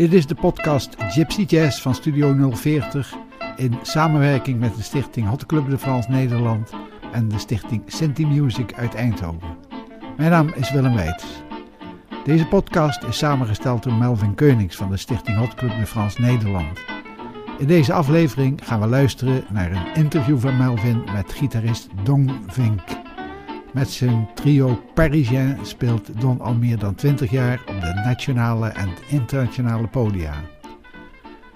Dit is de podcast Gypsy Jazz van Studio 040 in samenwerking met de stichting Hot Club de France Nederland en de stichting Senti Music uit Eindhoven. Mijn naam is Willem Weits. Deze podcast is samengesteld door Melvin Keunings van de stichting Hot Club de France Nederland. In deze aflevering gaan we luisteren naar een interview van Melvin met gitarist Dong Vink. Met zijn trio Parisien speelt Don al meer dan 20 jaar op de nationale en internationale podia.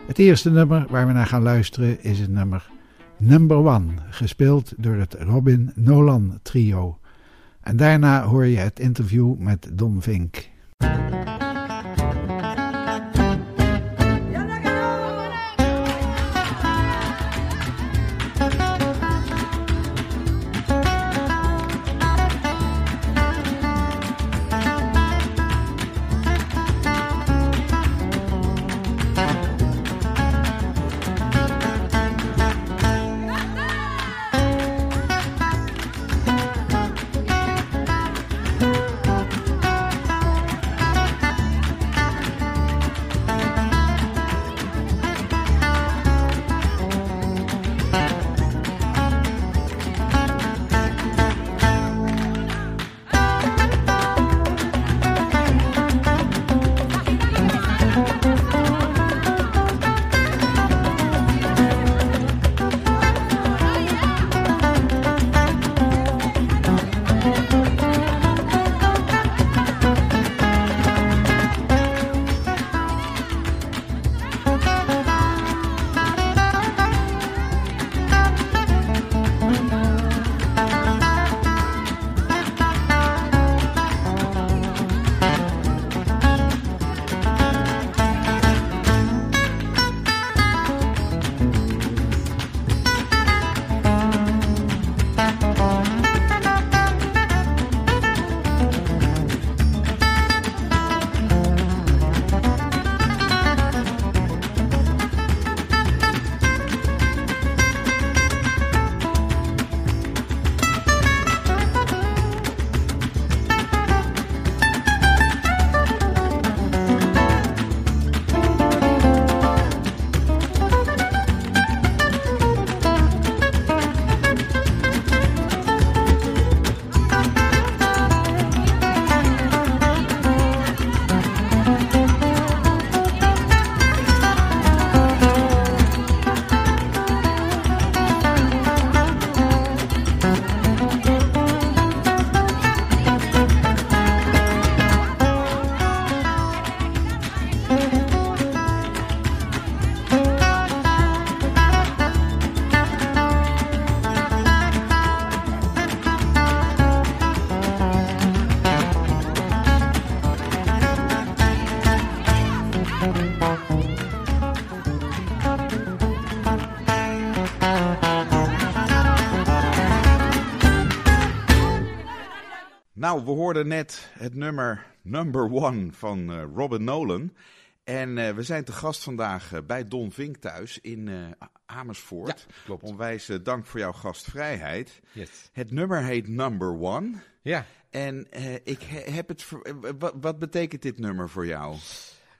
Het eerste nummer waar we naar gaan luisteren is het nummer Number One, gespeeld door het Robin Nolan trio. En daarna hoor je het interview met Don Vink. Nou, we hoorden net het nummer Number One van uh, Robin Nolan. En uh, we zijn te gast vandaag uh, bij Don Vink thuis in Amersfoort. Ja, klopt. Onwijs dank voor jouw gastvrijheid. Yes. Het nummer heet Number One. Ja. En ik heb het. Wat, wat betekent dit nummer voor jou?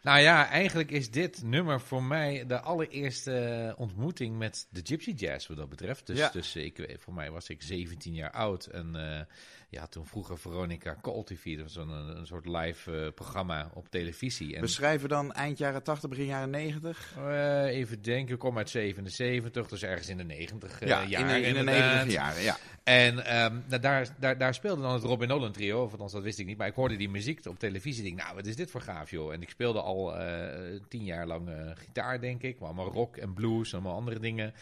Nou ja, eigenlijk is dit nummer voor mij de allereerste ontmoeting met de Gypsy Jazz wat dat betreft. Dus, Ja. dus ik, voor mij was ik 17 jaar oud en eh, ja, toen vroeger Veronica TV, dat was een, een soort live eh, programma op televisie. En, Beschrijven dan eind jaren 80, begin jaren 90? eh, even denken, ik kom uit 77, dus ergens in de 90 eh, ja, in jaren de, in de inderdaad. 90 jaren. Ja. En ehm, nou, daar, daar, daar speelde dan het Robin Nolan trio, of althans dat wist ik niet. Maar ik hoorde die muziek op televisie. Ik denk, nou, wat is dit voor gaaf, joh. En ik speelde al eh, tien jaar lang eh, gitaar, denk ik. Maar allemaal rock en blues en allemaal andere dingen.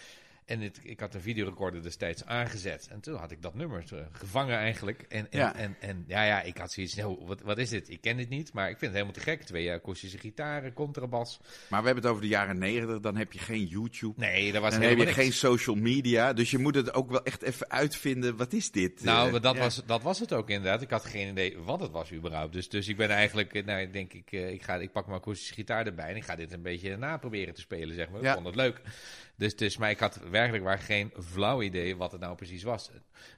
En het, ik had een videorecorder destijds aangezet. En toen had ik dat nummer eh, gevangen eigenlijk. En, en, Ja. en, en ja, ja, ik had zoiets, nou, wat, wat is dit? Ik ken dit niet, maar ik vind het helemaal te gek. Twee akoestische gitaren, contrabas. Maar we hebben het over de jaren 90, dan heb je geen YouTube. Nee, dat was Dan heb je niks. geen social media. Dus je moet het ook wel echt even uitvinden. Wat is dit? Nou, Eh, dat, ja. was, dat was het ook inderdaad. Ik had geen idee wat het was überhaupt. Dus, dus ik ben eigenlijk, eh, nou, denk ik, ik, ga, ik pak mijn akoestische gitaar erbij en ik ga dit een beetje na proberen te spelen, zeg maar. Ik Ja. vond het leuk. Dus, dus, maar ik had werkelijk waar geen flauw idee wat het nou precies was.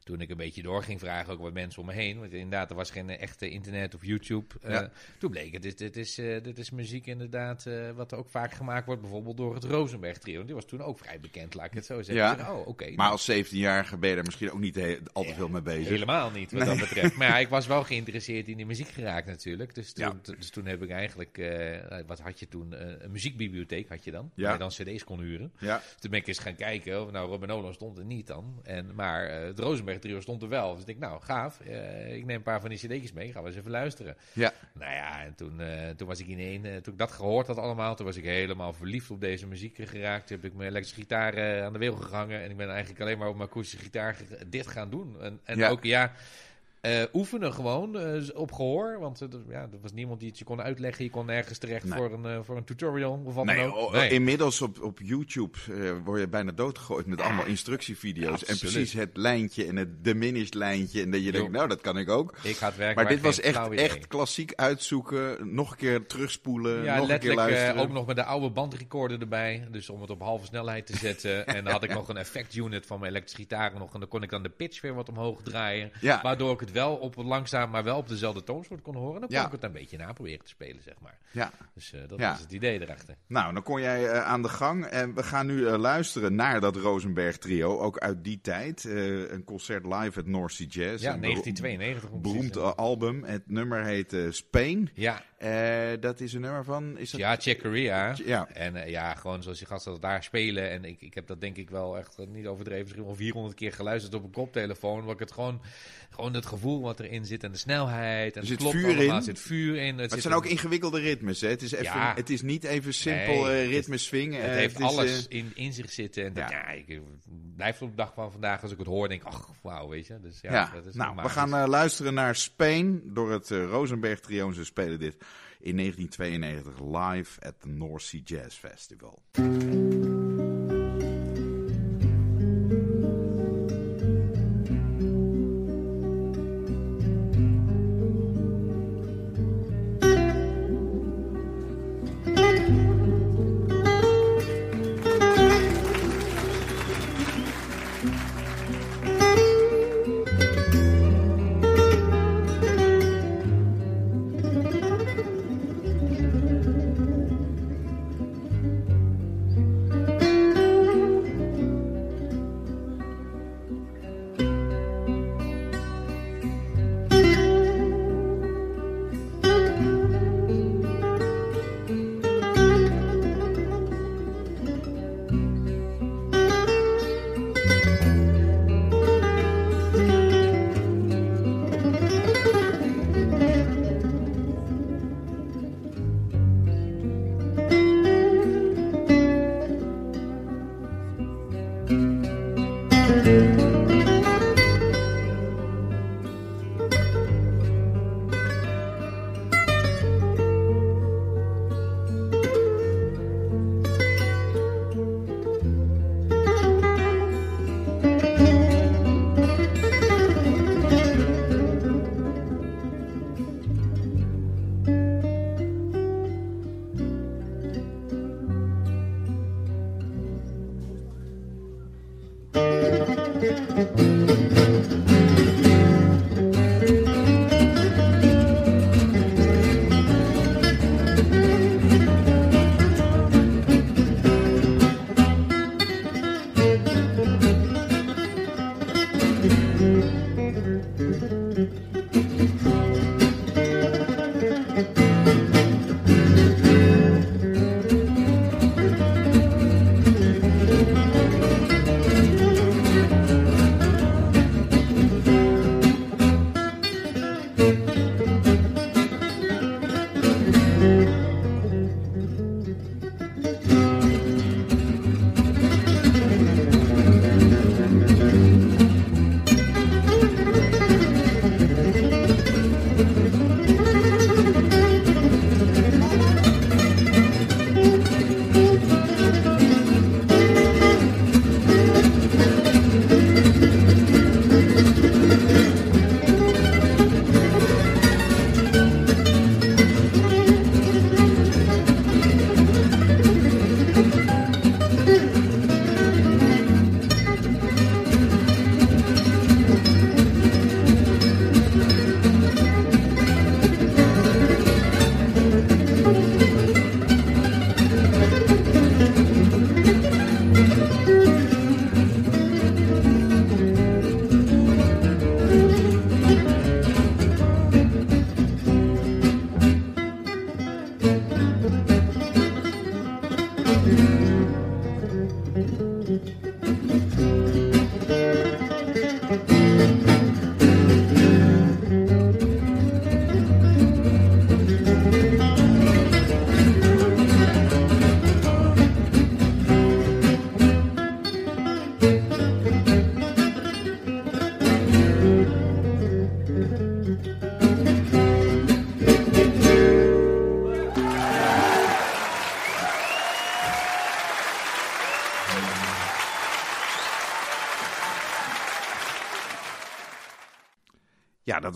Toen ik een beetje door ging vragen, ook wat mensen om me heen. Want inderdaad, er was geen echte internet of YouTube. Eh, toen bleek het, dit, dit, is, eh, dit is muziek inderdaad, eh, wat ook vaak gemaakt wordt. Bijvoorbeeld door het Rosenberg Trio. Die was toen ook vrij bekend, laat ik het zo zeggen. Ja. Oh, oké. Maar als 17-jarige ben je er misschien ook niet he- al te veel mee bezig. Helemaal niet, wat dat betreft. Maar ja, ik was wel geïnteresseerd in die muziek geraakt natuurlijk. Dus toen, dus toen heb ik eigenlijk, wat had je toen? Een muziekbibliotheek had je dan, Ja. waar je dan cd's kon huren. Ja, Toen ben ik eens gaan kijken, of nou Robin Nolan stond er niet dan. En, maar het Rosenberg trio stond er wel. Dus ik denk, nou gaaf, eh, ik neem een paar van die cd's mee, gaan we eens even luisteren. ja. Nou ja, en toen, eh, toen was ik ineen, eh, toen ik dat gehoord had allemaal, toen was ik helemaal verliefd op deze muziek geraakt. Toen heb ik mijn elektrische gitaar aan de wiel gehangen en ik ben eigenlijk alleen maar op mijn akoestische gitaar dit gaan doen. En, en Ja. ook, ja, eh, oefenen gewoon eh, op gehoor, want eh, er- ja, er was niemand die het je kon uitleggen. Je kon nergens terecht Nee. voor, een, voor een tutorial of wat dan ook. oh, Nee. inmiddels op, op YouTube word je bijna doodgegooid met allemaal instructievideo's. En precies het lijntje en het diminished lijntje. En dat je denkt, nou, dat kan ik ook. Ik had werkelijk Maar dit was echt, echt klassiek uitzoeken. Nog een keer terugspoelen. Ja, nog een keer luisteren. ook nog met de oude bandrecorder erbij. Dus om het op halve snelheid te zetten. en dan had ik nog een effectunit van mijn elektrische gitaar nog. En dan kon ik dan de pitch weer wat omhoog draaien. Ja. Waardoor ik het wel op langzaam, maar wel op dezelfde toonsoort kon horen. Dan kon Ja. ik het een beetje na proberen te spelen, zeg maar. Ja. Dus eh, dat Ja. was het idee erachter. Nou, dan kon jij eh, aan de gang. En we gaan nu eh, luisteren naar dat Rosenberg trio. Ook uit die tijd. Een concert live at North Sea Jazz. Ja, Een 1992. om precies Beroemd album. Het nummer heet Spain. Ja, dat is een nummer van... Is dat... ja, Chick Corea. Ja. En ja, gewoon zoals die gasten dat daar spelen. En ik, ik heb dat denk ik wel echt niet overdreven. Misschien wel 400 keer geluisterd op een koptelefoon. Waar ik het gewoon, gewoon het gevoel wat erin zit en de snelheid. En Er het klopt vuur allemaal. in. Er zit vuur in. Het, Maar het zijn ook ingewikkelde ritmes. Hè? Het, is even, Ja. het is niet even simpel Nee, eh, ritme swing. Het Eh, heeft alles eh, in, in zich zitten. En dat- ja. ja. ik blijf op de dag van vandaag, als ik het hoor, denk ik, ach, wauw, weet je. Dus ja, ja, dat is nou, we gaan eh, luisteren naar Spain door het Rosenberg Trio. En Ze spelen dit in 1992 live at the North Sea Jazz Festival.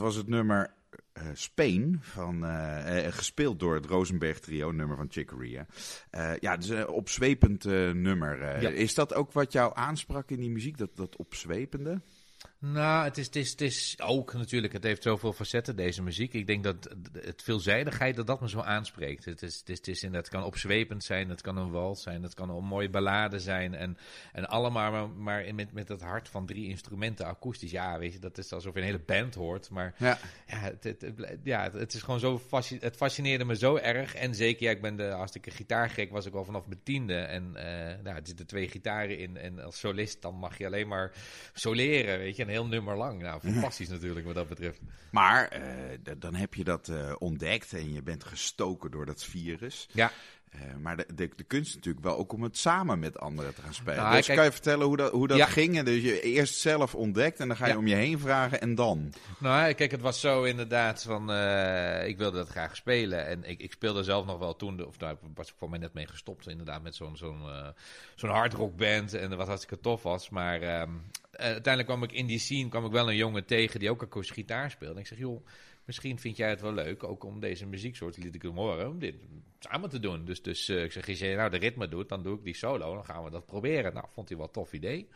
Was het nummer uh, Spain, van, uh, uh, gespeeld door het Rosenberg trio, nummer van Chicory. ja, dus een opzwepend nummer. Ja. Is dat ook wat jou aansprak in die muziek, dat, dat opzwepende? Nou, het is, het, is, het is ook natuurlijk, het heeft zoveel facetten, deze muziek. Ik denk dat het veelzijdigheid, dat dat me zo aanspreekt. Het, is, het, is, het, is in, het kan opzwepend zijn, het kan een wals zijn, het kan een mooie ballade zijn. En, en allemaal maar, maar met, met het hart van drie instrumenten, akoestisch. Ja, weet je, dat is alsof je een hele band hoort. Maar ja, ja, het, het, ja, het is gewoon zo, fasci het fascineerde me zo erg. En zeker, ja, ik ben de hartstikke gitaargek, was ik al vanaf mijn tiende. En uh, nou, er zitten twee gitaren in. En als solist, dan mag je alleen maar soleren, weet je een heel nummer lang. Nou, fantastisch natuurlijk wat dat betreft. Maar uh, dan heb je dat uh, ontdekt en je bent gestoken door dat virus. Ja. Uh, maar de, de, de, kunst is natuurlijk wel ook om het samen met anderen te gaan spelen. Nou, dus kijk, kan je vertellen hoe dat, hoe dat ja. ging? En dus je eerst zelf ontdekt en dan ga je Ja. om je heen vragen en dan? Nou, kijk, het was zo inderdaad van, uh, ik wilde dat graag spelen. En ik, ik speelde zelf nog wel toen, de, of daar was ik voor mij net mee gestopt, inderdaad, met zo'n zo'n uh, zo'n hardrockband. En wat hartstikke tof was. Maar uh, uiteindelijk kwam ik in die scene, kwam ik wel een jongen tegen die ook akoestisch gitaar speelde. En ik zeg, joh, misschien vind jij het wel leuk, ook om deze muzieksoort, liet ik hem horen, om dit samen te doen. Dus, dus uh, ik zeg, als jij nou de ritme doet, dan doe ik die solo, dan gaan we dat proberen. Nou, vond hij wel een tof idee.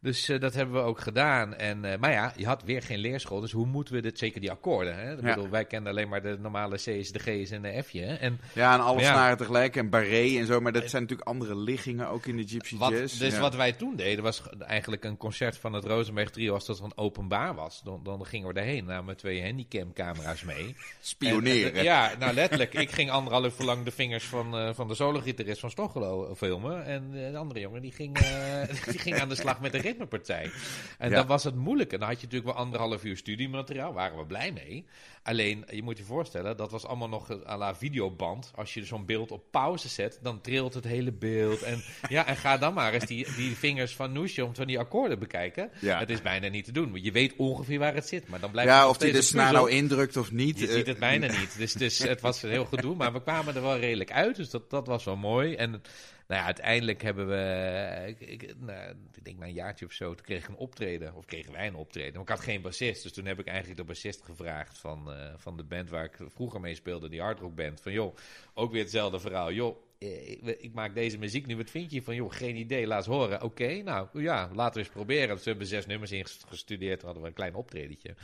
Dus uh, dat hebben we ook gedaan. En, uh, maar ja, je had weer geen leerschool, dus hoe moeten we dit, zeker die akkoorden. Hè? Ik Ja. bedoel, wij kennen alleen maar de normale C's, de G's en de F'je. En Ja, en alle ja. snaren tegelijk en barré en zo. Maar dat zijn natuurlijk andere liggingen ook in de Gypsy wat, Jazz. dus ja. wat wij toen deden, was ge- eigenlijk een concert van het Rosenberg Trio, als dat dan openbaar was. Dan, dan gingen we daarheen, namen twee handicamcamera's mee. Spioneren. En, ja, nou letterlijk. ik ging anderhalf uur lang de vingers van, eh, van de solo-gitarist van Stochelo filmen. En eh, de andere jongen die ging, eh, die ging aan de slag met de ritmepartij. En Ja. dan was het moeilijke. Dan had je natuurlijk wel anderhalf uur studiemateriaal. Waren we blij mee. Alleen, je moet je voorstellen, dat was allemaal nog à la videoband. Als je zo'n beeld op pauze zet, dan trilt het hele beeld. En, ja, en ga dan maar eens die, die vingers van Noesje om van die akkoorden bekijken. Ja. Het is bijna niet te doen. Je weet ongeveer waar het zit. Maar dan blijft Ja, of die de nou indrukt of niet. Je eh, ziet het bijna niet. Dus, dus het was een heel gedoe. Maar we kwamen er wel redelijk uit. Dus dat, dat was wel mooi. En nou ja, uiteindelijk hebben we... Ik, ik, nou, ik denk na een jaartje of zo, toen kreeg ik een optreden. Of kregen wij een optreden. Maar ik had geen bassist. Dus toen heb ik eigenlijk de bassist gevraagd van, eh, van de band waar ik vroeger mee speelde. Die hardrockband. Van joh, ook weer hetzelfde verhaal. Joh, eh, ik, ik maak deze muziek nu. Wat vind je van, joh, geen idee, laat eens horen. Oké, nou ja, laten we eens proberen. We hebben zes nummers ingestudeerd. Toen hadden we een klein optredentje.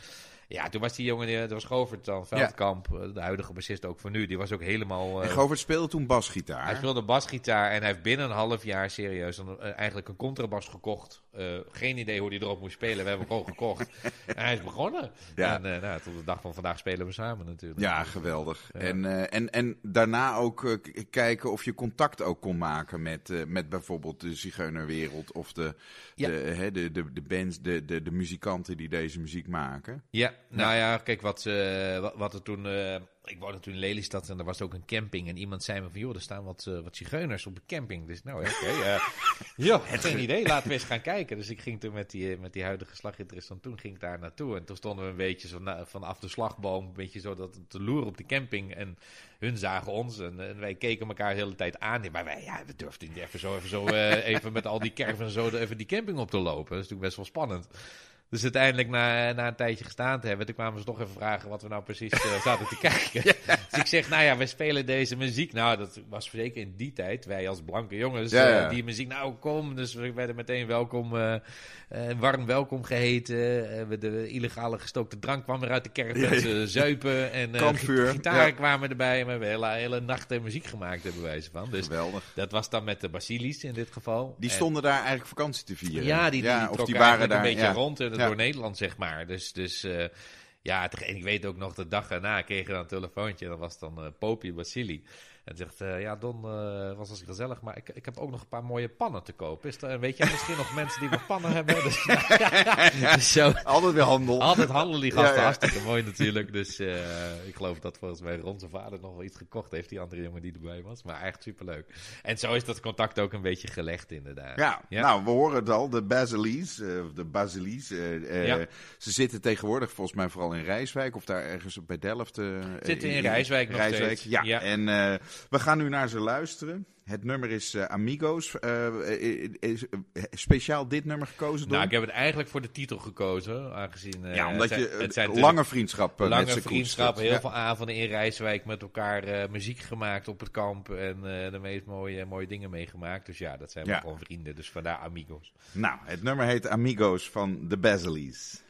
Ja, toen was die jongen, eh, dat was Govert dan, Veldkamp, de huidige bassist ook voor nu. Die was ook helemaal... En Govert speelde toen basgitaar. hij speelde basgitaar en hij heeft binnen een half jaar serieus een, eigenlijk een contrabas gekocht. Eh, geen idee hoe hij erop moest spelen. We hebben hem gewoon gekocht. En hij is begonnen. Ja. En eh, nou, tot de dag van vandaag spelen we samen natuurlijk. Ja, geweldig. Ja. En, eh, en, en daarna ook kijken of je contact ook kon maken met, met bijvoorbeeld de Zigeunerwereld of de, Ja. de, hè, de, de, de bands, de, de, de muzikanten die deze muziek maken. Ja, nou ja, kijk, wat, wat, wat er toen... ik woonde toen in Lelystad en er was ook een camping. En iemand zei me van, joh, er staan wat, eh, wat zigeuners op de camping. Dus nou, oké. eh joh, geen idee, laten we eens gaan kijken. Dus ik ging toen met die, eh, met die huidige slaggitarist van toen, ging ik daar naartoe. En toen stonden we een beetje zo na- vanaf de slagboom, een beetje zo dat, te loeren op de camping. En hun zagen ons en, en wij keken elkaar de hele tijd aan. Maar wij, ja, we durfden niet even zo, even, zo even met al die kerven en zo even die camping op te lopen. Dat is natuurlijk best wel spannend. Dus uiteindelijk, na, na een tijdje gestaan te hebben, toen kwamen ze toch even vragen wat we nou precies eh, zaten te kijken. Dus ik zeg, nou ja, we spelen deze muziek. Nou, dat was zeker in die tijd, wij als blanke jongens, Ja, eh, die muziek, nou kom. Dus we werden meteen welkom, eh, warm welkom geheten. Eh, we de illegale gestookte drank kwam er uit de kerk, met zuipen en Kampvuur, git- gitaren kwamen erbij. En we hebben hele, hele nachten muziek gemaakt, hebben wijze van. Dus Geweldig. dat was dan met de Basilis in dit geval. Die En- stonden daar eigenlijk vakantie te vieren. ja, die, die, die of trokken die waren daar. een beetje rond door Nederland, zeg maar. Dus, dus eh, ja, en ik weet ook nog, de dag daarna ik dan een telefoontje. Dat was dan eh Popi Basili. En zegt, eh, ja, Don, eh was als gezellig, maar ik, ik heb ook nog een paar mooie pannen te kopen. Is er, weet jij misschien nog mensen die nog pannen hebben? Dus, dus zo, Altijd weer handel. altijd handelen die gasten, Ja, ja. hartstikke mooi natuurlijk. Dus eh, ik geloof dat volgens mij Ron zijn vader nog wel iets gekocht heeft, die andere jongen die erbij was. Maar echt superleuk. En zo is dat contact ook een beetje gelegd inderdaad. Ja, Ja. nou, we horen het al, de Basilis, of de Basilis. Ja. Ze zitten tegenwoordig volgens mij vooral in Rijswijk of daar ergens bij Delft. Zitten in Rijswijk nog Rijswijk, steeds. ja. Ja. En, eh, We gaan nu naar ze luisteren. Het nummer is uh, Amigos. Uh, is, speciaal dit nummer gekozen door? Nou, ik heb het eigenlijk voor de titel gekozen. Aangezien, ja, omdat het je het zijn lange vriendschap Lange vriendschap, heel veel avonden in Rijswijk met elkaar muziek gemaakt op het kamp. En de meest mooie, mooie dingen meegemaakt. Dus ja, dat zijn ja. gewoon vrienden. Dus vandaar Amigos. Nou, het nummer heet Amigos van The Basilees.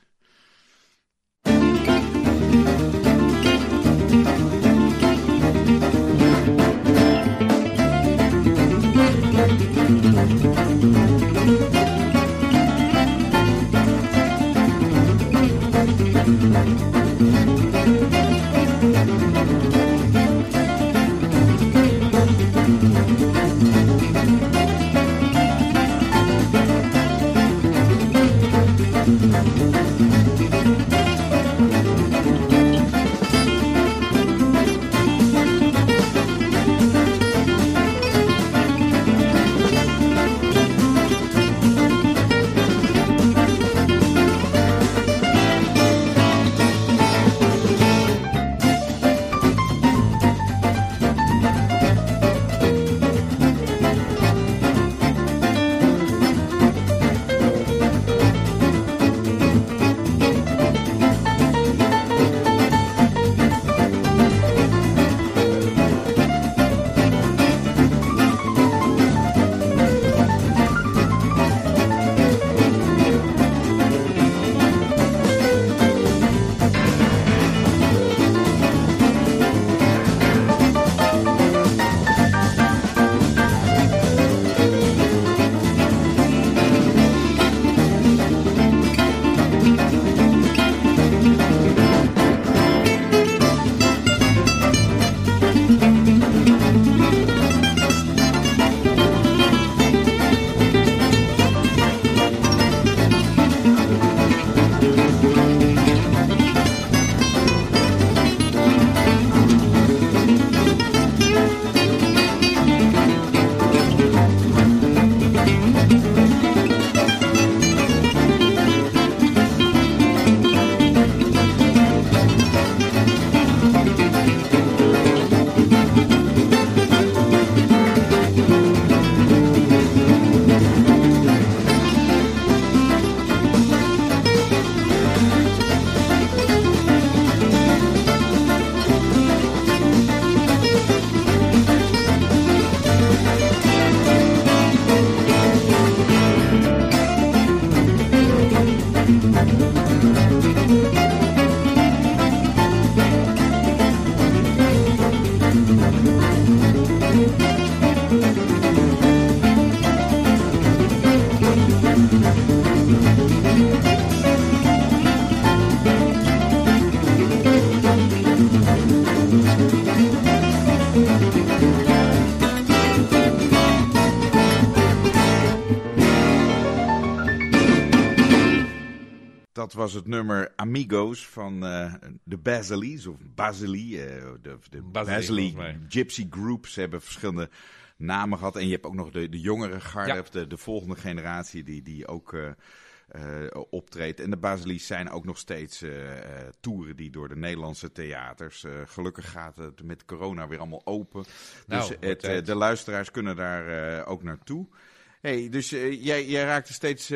Was het nummer Amigos van uh, de Basilees, of Basili, uh, de, de Basili Gypsy Group. Ze hebben verschillende namen gehad. En je hebt ook nog de, de jongere garde, de, de volgende generatie die, die ook uh, optreedt. En de Basilies zijn ook nog steeds toeren die door de Nederlandse theaters. gelukkig gaat het met corona weer allemaal open. Nou, dus het, de luisteraars kunnen daar ook naartoe. Hey, dus jij, jij raakte steeds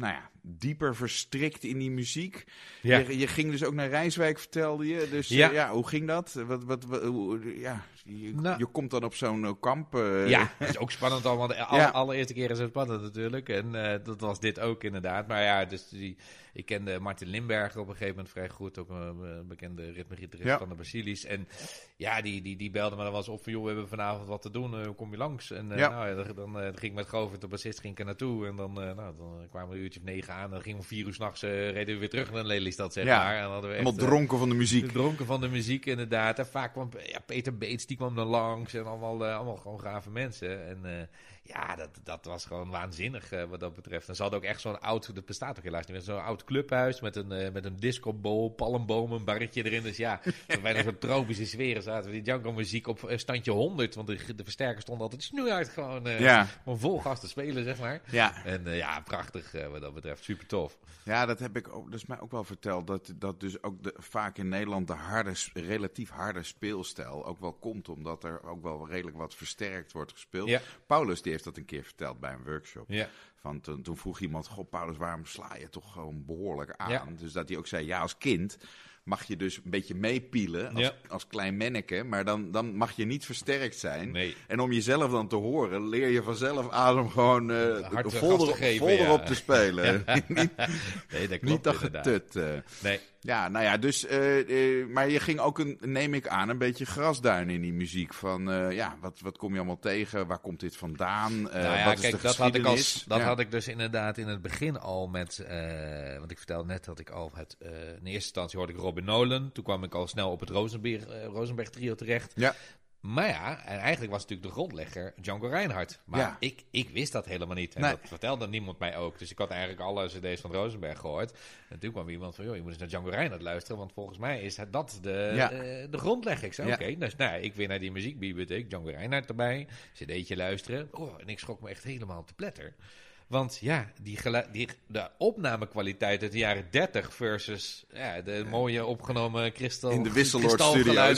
nou ja, dieper verstrikt in die muziek. Ja. Je, je, ging dus ook naar Rijswijk, vertelde je. Dus ja, ja hoe ging dat? Wat, wat, wat hoe, ja, je, nou. je, komt dan op zo'n eh, kamp. Uh, ja, het is ook spannend allemaal. De alle, allereerste keer is het spannend natuurlijk. En uh, dat was dit ook inderdaad. Maar ja, dus die, ik kende Martin Limberger op een gegeven moment vrij goed. Ook een bekende ritmegitarist ja. van de Basilis. En ja, die, die, die belde me dan wel eens op van... joh, we hebben vanavond wat te doen, hoe kom je langs? En ja. nou, ja, dan, dan ging ik met Govert, de bassist, ging ik er naartoe. En dan, nou, dan kwamen we een uurtje of negen aan. En dan gingen we vier uur s'nachts reden we weer terug naar Lelystad, zeg maar. En hadden we echt, Helemaal dronken van de muziek. Dronken van de muziek, inderdaad. En vaak kwam ja, Peter Beets, die kwam dan langs. En allemaal, allemaal gewoon gave mensen. En ja, dat, dat was gewoon waanzinnig uh, wat dat betreft. En ze hadden ook echt zo'n oud, dat bestaat ook helaas niet meer, zo'n oud clubhuis met een, uh, met een discobol, palmboom, een barretje erin. Dus ja, bijna zo'n tropische sferen zaten we die Django muziek op uh, standje 100. Want de, de versterker stond altijd gewoon, ja. gewoon vol gas te spelen, zeg maar. Ja. En ja, prachtig wat dat betreft. Super tof. Ja, dat heb ik ook, dat is mij ook wel verteld. Dat, dat dus ook de, vaak in Nederland de harde, relatief harde speelstijl ook wel komt. Omdat er ook wel redelijk wat versterkt wordt gespeeld. Ja. Paulus die heeft dat een keer verteld bij een workshop. Ja. Van toen, toen vroeg iemand, goh Paulus, waarom sla je toch gewoon behoorlijk aan? Dus dat hij ook zei, ja als kind mag je dus een beetje meepielen als, Ja. als klein manneke, maar dan, dan mag je niet versterkt zijn. Nee. En om jezelf dan te horen, leer je vanzelf om gewoon eh Hard vol, erop- geven, vol ja. erop te spelen. niet Nee, dat klopt niet dat getut. eh. Nee. Ja, nou ja, dus, eh, maar je ging ook, een, neem ik aan, een beetje grasduin in die muziek. Van, ja, wat, wat kom je allemaal tegen? Waar komt dit vandaan? Nou ja, wat is kijk, de dat, had ik, als, dat Ja. had ik dus inderdaad in het begin al met. want ik vertelde net dat ik al het. in eerste instantie hoorde ik Robin Nolan. Toen kwam ik al snel op het Rosenberg, eh, Rosenberg trio terecht. Ja. Maar ja, en eigenlijk was natuurlijk de grondlegger Django Reinhardt. Maar Ja. ik, ik wist dat helemaal niet. En Nee. dat vertelde niemand mij ook. Dus ik had eigenlijk alle cd's van Rosenberg gehoord. En toen kwam iemand van, joh, je moet eens naar Django Reinhardt luisteren. Want volgens mij is dat de, Ja. eh, de grondlegger. Ik zei, Ja. oké. Dus nou, ik weer naar die muziekbibliotheek. Django Reinhardt erbij. cd'tje luisteren. Oh, en ik schrok me echt helemaal te pletter. Want ja, die die, de opnamekwaliteit uit de jaren 30 versus ja, de mooie opgenomen kristal, In de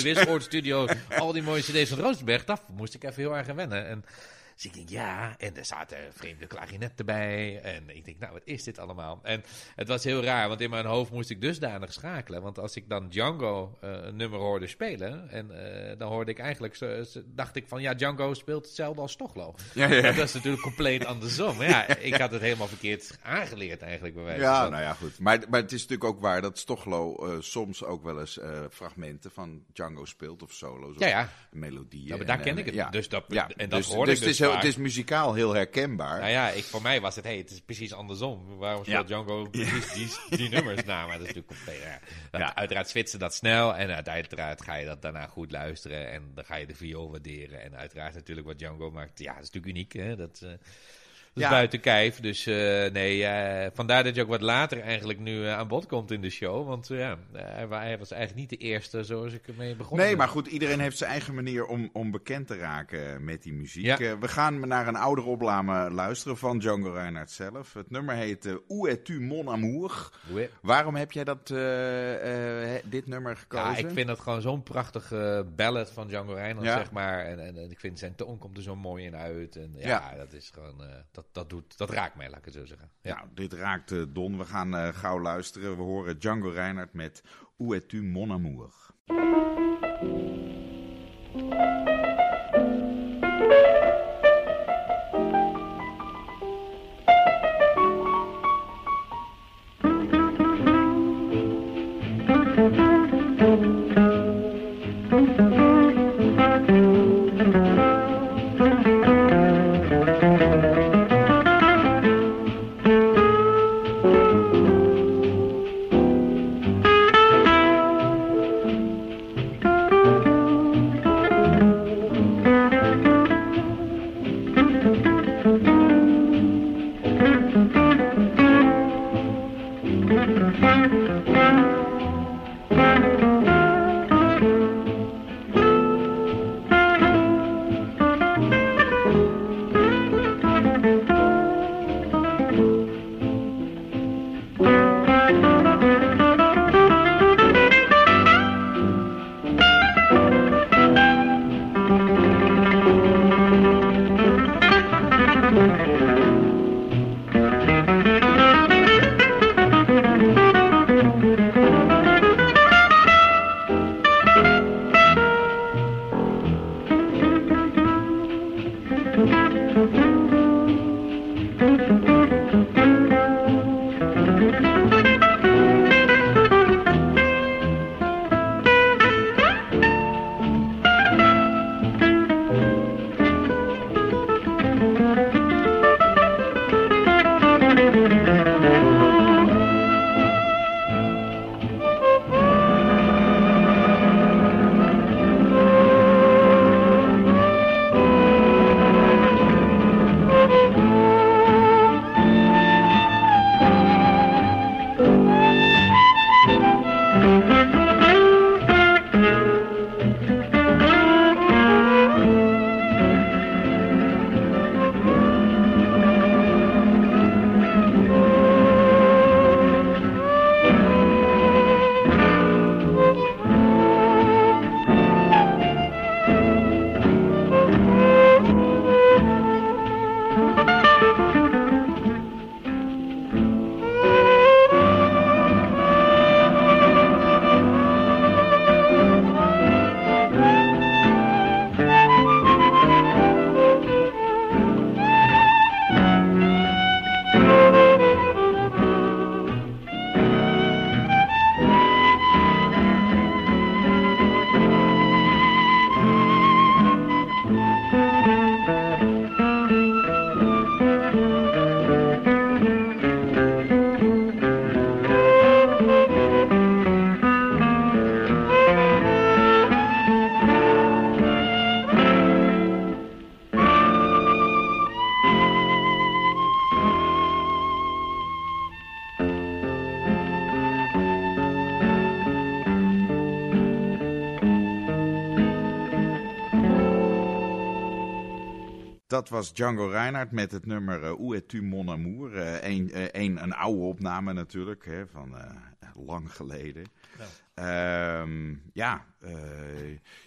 Wisseloord Studio, al die mooie cd's van Rosenberg, daar moest ik even heel erg aan wennen. En dus ik denk, ja, en er zaten vreemde klarinetten bij. En ik denk, nou, wat is dit allemaal? En het was heel raar, want in mijn hoofd moest ik dusdanig schakelen. Want als ik dan Django eh, een nummer hoorde spelen, en eh, dan hoorde ik eigenlijk, zo, dacht ik van, ja, Django speelt hetzelfde als Stochlo. Ja, ja. Dat is natuurlijk compleet andersom. Maar ja, ik had het helemaal verkeerd aangeleerd eigenlijk bij wijze Ja, van. nou ja, goed. Maar, maar het is natuurlijk ook waar dat Stochlo eh, soms ook wel eens fragmenten van Django speelt of solo's Ja, of ja. melodieën. Ja, maar daar En, ken en, ik het. Ja. Dus dat, ja. en dat dus, hoorde dus ik het, is heel, het is muzikaal heel herkenbaar. Nou ja, ik, voor mij was het, hey, het is precies andersom. Waarom speelt Ja. Django precies die, die nummers na? Maar dat is natuurlijk compleet, ja. Uiteraard switsen dat snel en uiteraard ga je dat daarna goed luisteren en dan ga je de viool waarderen. En uiteraard natuurlijk wat Django maakt, ja, dat is natuurlijk uniek, hè. Dat, eh, dat is Ja. buiten kijf. Dus eh, nee, eh, vandaar dat je ook wat later eigenlijk nu eh, aan bod komt in de show. Want ja, hij, wa- hij was eigenlijk niet de eerste zoals ik ermee begon. Nee, maar goed, iedereen heeft zijn eigen manier om, om bekend te raken met die muziek. Ja. We gaan naar een oudere opname luisteren van Django Reinhardt zelf. Het nummer heet uh, Où es-tu mon amour? Oui. Waarom heb jij dat, dit nummer gekozen? Ja, ik vind dat gewoon zo'n prachtige ballad van Django Reinhardt, Ja. zeg maar. En, en, en ik vind zijn toon komt er zo mooi in uit. En ja, Ja. dat is gewoon, dat, dat, doet, dat raakt mij, laat ik het zo zeggen. Ja. Nou, dit raakt eh, Don. We gaan eh, gauw luisteren. We horen Django Reinhardt met Où es-tu mon amour? Dat was Django Reinhardt met het nummer uh, Où es-tu mon amour? een, een, een oude opname natuurlijk, hè, van lang geleden. Ehm, ja, uh,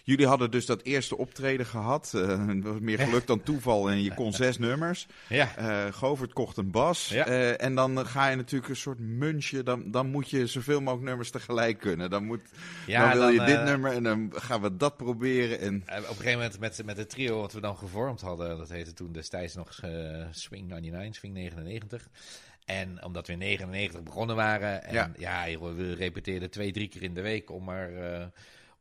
jullie hadden dus dat eerste optreden gehad. Uh, was meer geluk dan toeval en je kon zes nummers. Ja. Uh, Govert kocht een bas. Ja. en dan ga je natuurlijk een soort munchje. Dan, dan moet je zoveel mogelijk nummers tegelijk kunnen. Dan, moet, ja, dan wil je dit nummer en dan gaan we dat proberen. En... op een gegeven moment met, met het trio wat we dan gevormd hadden. Dat heette toen destijds nog Swing 99, Swing 99. En omdat we in 99 begonnen waren. En ja, we repeteerden twee, drie keer in de week om maar, uh,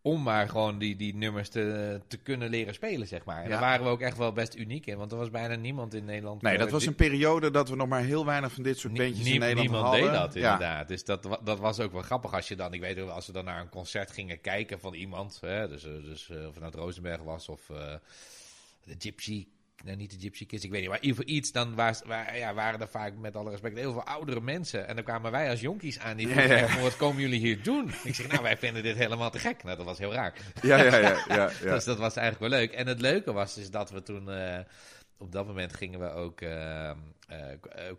om maar gewoon die, die nummers te, te kunnen leren spelen, zeg maar. En daar waren we ook echt wel best uniek in. Want er was bijna niemand in Nederland. Nee, dat was een periode dat we nog maar heel weinig van dit soort bandjes in Nederland niemand hadden. Niemand deed dat, inderdaad. Dus dat, dat was ook wel grappig als je dan... Ik weet ook, als we dan naar een concert gingen kijken van iemand. Hè, dus, eh, dus uh, of het nou Rosenberg was of... de Gypsy niet de Gypsy Kids, ik weet niet, maar in iets, dan was, waar, ja, waren er vaak met alle respect heel veel oudere mensen. En dan kwamen wij als jonkies aan die vroegen, wat komen jullie hier doen? Ik zeg, nou, wij vinden dit helemaal te gek. Nou, dat was heel raar. Ja, ja, ja. ja, ja. dus dat was eigenlijk wel leuk. En het leuke was dus dat we toen... Uh, op dat moment gingen we ook, uh, uh,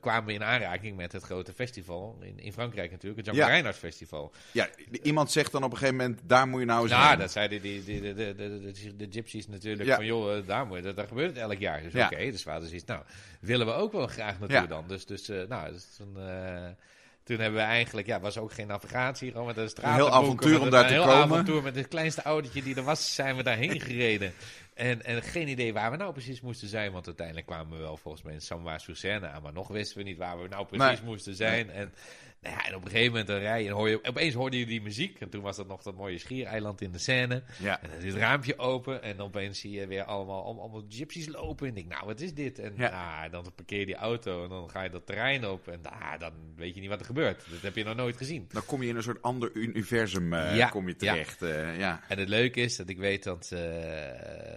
kwamen we in aanraking met het grote festival in, in Frankrijk natuurlijk, het Jan ja. Festival. Ja, iemand zegt dan op een gegeven moment, daar moet je nou zijn. Nou, dat zeiden die, die, de, de, de, de, gypsies natuurlijk, van joh, daar, moet je, daar gebeurt het elk jaar. Dus oké, okay, dus hadden zoiets, nou, willen we ook wel graag natuurlijk dan. Dus, dus nou, dat is een... Toen hebben we eigenlijk, ja, was ook geen navigatie, gewoon met een straat. Een heel avontuur om daar te komen. Een heel avontuur met het kleinste autootje die er was, zijn we daarheen gereden. En, en geen idee waar we nou precies moesten zijn. Want uiteindelijk kwamen we wel volgens mij in Samoa-Sucerne aan. Maar nog wisten we niet waar we nou precies moesten zijn. En ja, en op een gegeven moment dan rij je en hoor je, opeens hoorde je die muziek. En toen was dat nog dat mooie schiereiland in de scène. Ja. En dan is het raampje open en dan opeens zie je weer allemaal, allemaal, gypsies lopen. En ik denk, nou, wat is dit? En ja. ah, dan parkeer je die auto en dan ga je dat terrein op. En ah, dan weet je niet wat er gebeurt. Dat heb je nog nooit gezien. Dan kom je in een soort ander universum uh, kom je terecht. Ja. Uh, ja. En het leuke is dat ik weet dat, uh,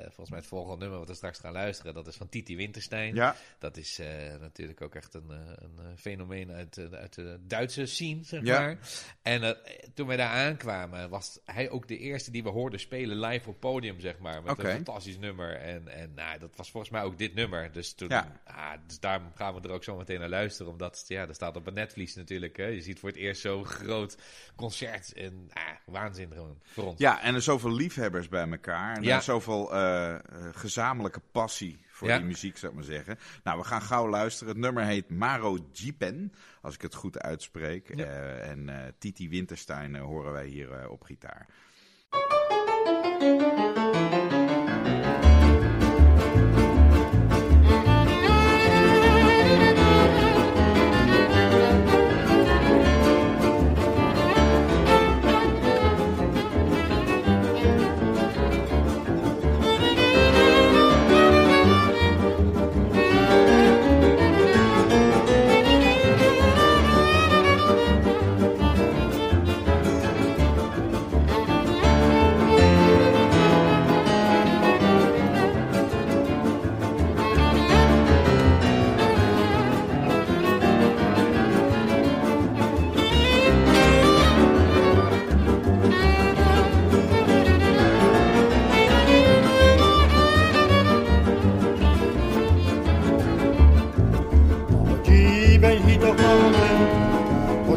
volgens mij het volgende nummer wat we straks gaan luisteren, dat is van Titi Winterstein. Ja. Dat is natuurlijk ook echt een, een fenomeen uit, uit de Duitse zien zeg maar. En uh, toen wij daar aankwamen, was hij ook de eerste die we hoorden spelen live op podium, zeg maar. Met een fantastisch nummer. En, en nou, dat was volgens mij ook dit nummer. Dus, toen, ja. ah, dus daar gaan we er ook zo meteen naar luisteren. Omdat, ja, er staat op een netvlies natuurlijk. Hè. Je ziet voor het eerst zo'n groot concert. En ah, waanzin gewoon voor ons. Ja, en er zoveel liefhebbers bij elkaar. En ja. zoveel uh, gezamenlijke passie voor die muziek, zou ik maar zeggen. Nou, we gaan gauw luisteren. Het nummer heet Maro Jipen, als ik het goed uitspreek. Uh, en uh, Titi Winterstein uh, horen wij hier op gitaar.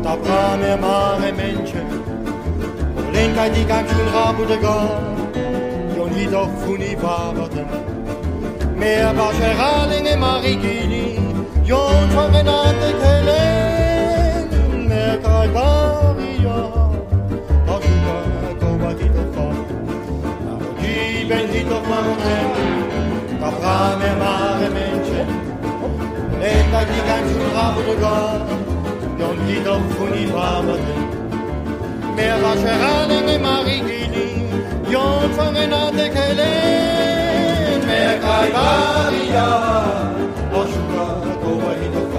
Wat a pramer mar e menche Olen kai di gant chul rabou de gant Yon hit ur founi babaten Me a bar cheraling e marigini Yon chorenat e kelen Me a kai barion Ar chouka koba hit ur fa Ar di ben hit ur ma monten Ta pramer mar e menche Olen kai di gant chul rabou de gant Jan Dieter Funi Braverding. Meer was Herralinge, Marie Gini, Jan van Renate Kellen. Meer Kaibaria, Oshura, Koba Hito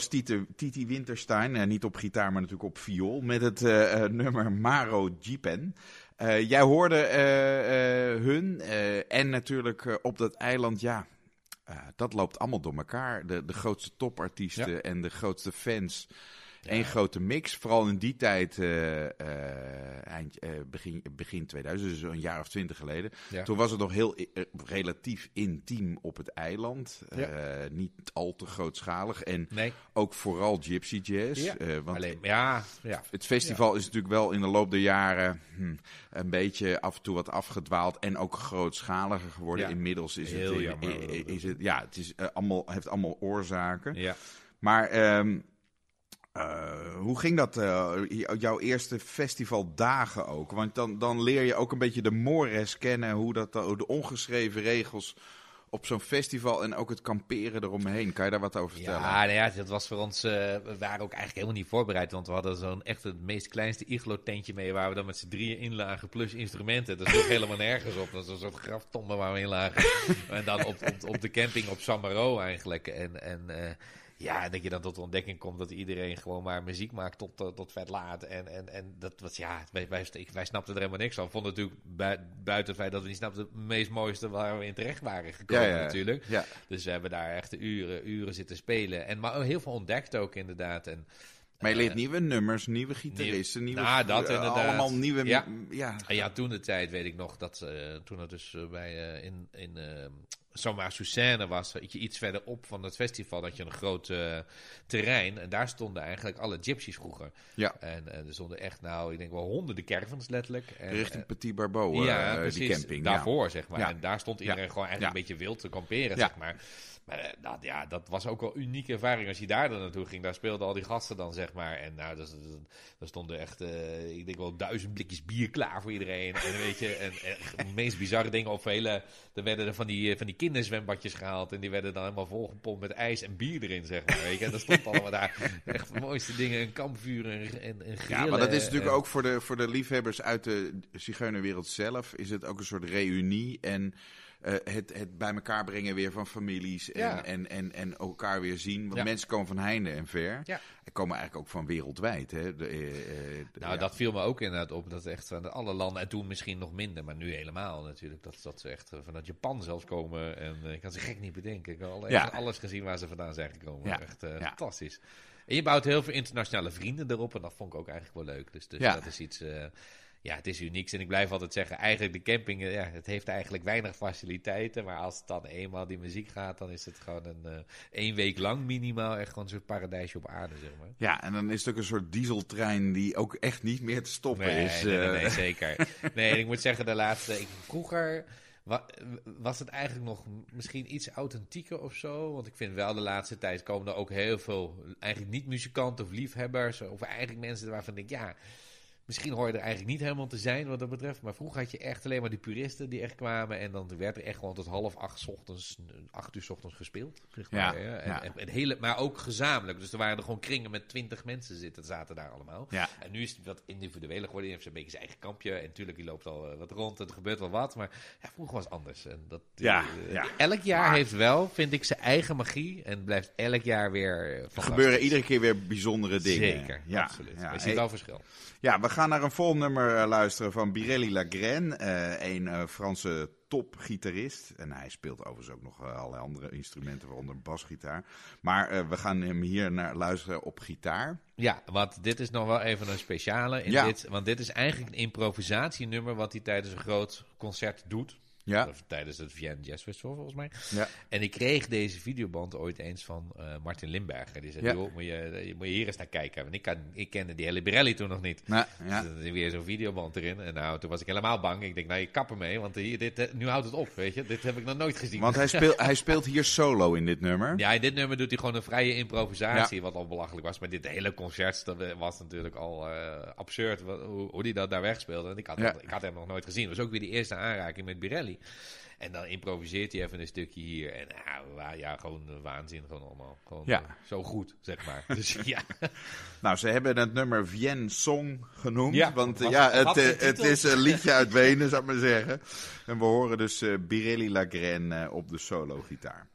was Titi, Titi Winterstein. niet op gitaar, maar natuurlijk op viool. Met het nummer Maro Jipen. jij hoorde hun en natuurlijk op dat eiland, ja, dat loopt allemaal door elkaar. De, de grootste topartiesten en de grootste fans. Eén grote mix, vooral in die tijd, uh, eind, uh, begin, begin 2000, dus een jaar of twintig geleden. Toen was het nog heel relatief intiem op het eiland. niet al te grootschalig. En ook vooral Gypsy Jazz. Ja. want Alleen, ja, ja. Het festival is natuurlijk wel in de loop der jaren hm, een beetje af en toe wat afgedwaald. En ook grootschaliger geworden. Inmiddels is het, is het, ja, het is, allemaal, heeft allemaal oorzaken. Ja. Maar um, uh, hoe ging dat, uh, jouw eerste festivaldagen ook? Want dan, dan leer je ook een beetje de mores kennen, hoe dat, de ongeschreven regels op zo'n festival en ook het kamperen eromheen. Kan je daar wat over vertellen? Ja, nou ja dat was voor ons. Uh, we waren ook eigenlijk helemaal niet voorbereid. Want we hadden zo'n echt het meest kleinste iglo-tentje mee. Waar we dan met z'n drieën in lagen. Plus instrumenten. Dat is helemaal nergens op. Dat is een soort graftombe waar we in lagen. en dan op, op, op de camping op Samaro eigenlijk. En. en ja, dat je dan tot de ontdekking komt dat iedereen gewoon maar muziek maakt tot, uh, tot vet laat. En, en, en dat was, ja, wij, wij, wij snapten er helemaal niks van. Vonden natuurlijk buiten het feit dat we niet snapten het meest mooiste waar we in terecht waren gekomen ja, ja, natuurlijk. Ja. Dus we hebben daar echt uren, uren zitten spelen. En, maar heel veel ontdekt ook inderdaad. En, maar je leert uh, nieuwe nummers, nieuwe gitaristen, nieuwe, nou, dat uh, inderdaad. allemaal nieuwe... Ja. Ja. ja, toen de tijd weet ik nog dat toen het dus bij in, in zomaar Suzanne was, iets verderop van het festival, dat je een groot uh, terrein. En daar stonden eigenlijk alle gypsies vroeger. Ja. En, en er stonden echt, nou, ik denk wel honderden caravans letterlijk. En, Richting Petit Barbeau, ja, uh, die camping. Daarvoor, zeg maar. Ja. En daar stond iedereen gewoon eigenlijk een beetje wild te kamperen, zeg maar. Maar eh, dat, ja, dat was ook wel een unieke ervaring als je daar dan naartoe ging. Daar speelden al die gasten dan, zeg maar. En nou, daar stonden echt, uh, ik denk wel duizend blikjes bier klaar voor iedereen. En weet je, en, en de meest bizarre dingen op vele... Er werden er van die, van die kinderzwembadjes gehaald. En die werden dan helemaal volgepompt met ijs en bier erin, zeg maar. Weet je. En er stond allemaal daar echt de mooiste dingen. Een kampvuur en, en, en Ja, maar dat is natuurlijk ook voor de, voor de liefhebbers uit de zigeunerwereld zelf... is het ook een soort reunie en... Uh, het, het bij elkaar brengen weer van families en, ja. en, en, en elkaar weer zien. Want ja. mensen komen van heinde en ver. Ja. En komen eigenlijk ook van wereldwijd. Hè? De, uh, de, nou, dat viel me ook inderdaad op. Dat echt van alle landen, en toen misschien nog minder, maar nu helemaal natuurlijk. Dat, dat ze echt vanuit Japan zelfs komen. En ik kan ze gek niet bedenken. Ik heb al alles gezien waar ze vandaan zijn gekomen. Echt fantastisch. En je bouwt heel veel internationale vrienden erop. En dat vond ik ook eigenlijk wel leuk. Dus, dus dat is iets ja, het is uniek. En ik blijf altijd zeggen, eigenlijk de camping, ja, het heeft eigenlijk weinig faciliteiten. Maar als het dan eenmaal die muziek gaat, dan is het gewoon een uh, één week lang minimaal echt gewoon een soort paradijsje op aarde, zeg maar. Ja, en dan is het ook een soort dieseltrein die ook echt niet meer te stoppen nee, is. Nee, nee, nee, eh. zeker. Nee, ik moet zeggen, de laatste, ik, vroeger was het eigenlijk nog misschien iets authentieker of zo? Want ik vind wel de laatste tijd komen er ook heel veel, eigenlijk niet muzikanten of liefhebbers, of eigenlijk mensen waarvan ik denk, ja Misschien hoor je er eigenlijk niet helemaal te zijn wat dat betreft. Maar vroeger had je echt alleen maar die puristen die echt kwamen. En dan werd er echt gewoon tot half acht ochtends, acht uur ochtends gespeeld. Zeg maar, ja, En, En, hele, maar ook gezamenlijk. Dus er waren er gewoon kringen met twintig mensen zitten, zaten daar allemaal. Ja. En nu is het wat individueler geworden. Je heeft een beetje zijn eigen kampje. En natuurlijk, die loopt al eh, wat rond. Het gebeurt wel wat. Maar ja, vroeger was het anders. En dat, ja, uh, ja. Elk jaar heeft wel, vind ik, zijn eigen magie. En blijft elk jaar weer Er gebeuren iedere keer weer bijzondere dingen. Zeker, ja. absoluut. Ja. Je ziet wel verschil. Ja, we gaan naar een vol nummer uh, luisteren van Birelli Lagraine, uh, een uh, Franse topgitarist. En hij speelt overigens ook nog allerlei andere instrumenten, waaronder basgitaar. Maar we gaan hem hier naar luisteren op gitaar. Ja, want dit is nog wel even een speciale. In ja. dit, want dit is eigenlijk een improvisatienummer wat hij tijdens een groot concert doet. Ja. Tijdens het Vienna Jazz Festival volgens mij. Ja. En ik kreeg deze videoband ooit eens van uh, Martin Limberger. Die zei, ja. joh, moet je, moet je hier eens naar kijken. Want ik, kan, ik kende die hele Birelli toen nog niet. Ja, ja. Dus er is weer zo'n videoband erin. En nou, toen was ik helemaal bang. Ik denk, nou, je kappen mee. Want hier, dit, eh, nu houdt het op, weet je. Dit heb ik nog nooit gezien. Want hij speelt, hij speelt hier solo in dit nummer. Ja, in dit nummer doet hij gewoon een vrije improvisatie. Wat al belachelijk was. Maar dit hele concert dat was natuurlijk al uh, absurd. Hoe, hoe die dat daar wegspeelde. En ik had, ik had hem nog nooit gezien. Het was ook weer de eerste aanraking met Birelli. En dan improviseert hij even een stukje hier. En nou, ja, gewoon waanzin gewoon allemaal. Gewoon ja. Uh, zo goed, zeg maar. Dus ja. nou, ze hebben het nummer Vien Song genoemd. Ja, want was, ja, het, uh, het is een liedje uit Wenen, zou ik maar zeggen. En we horen dus uh, Birelli Lagraine op de solo-gitaar.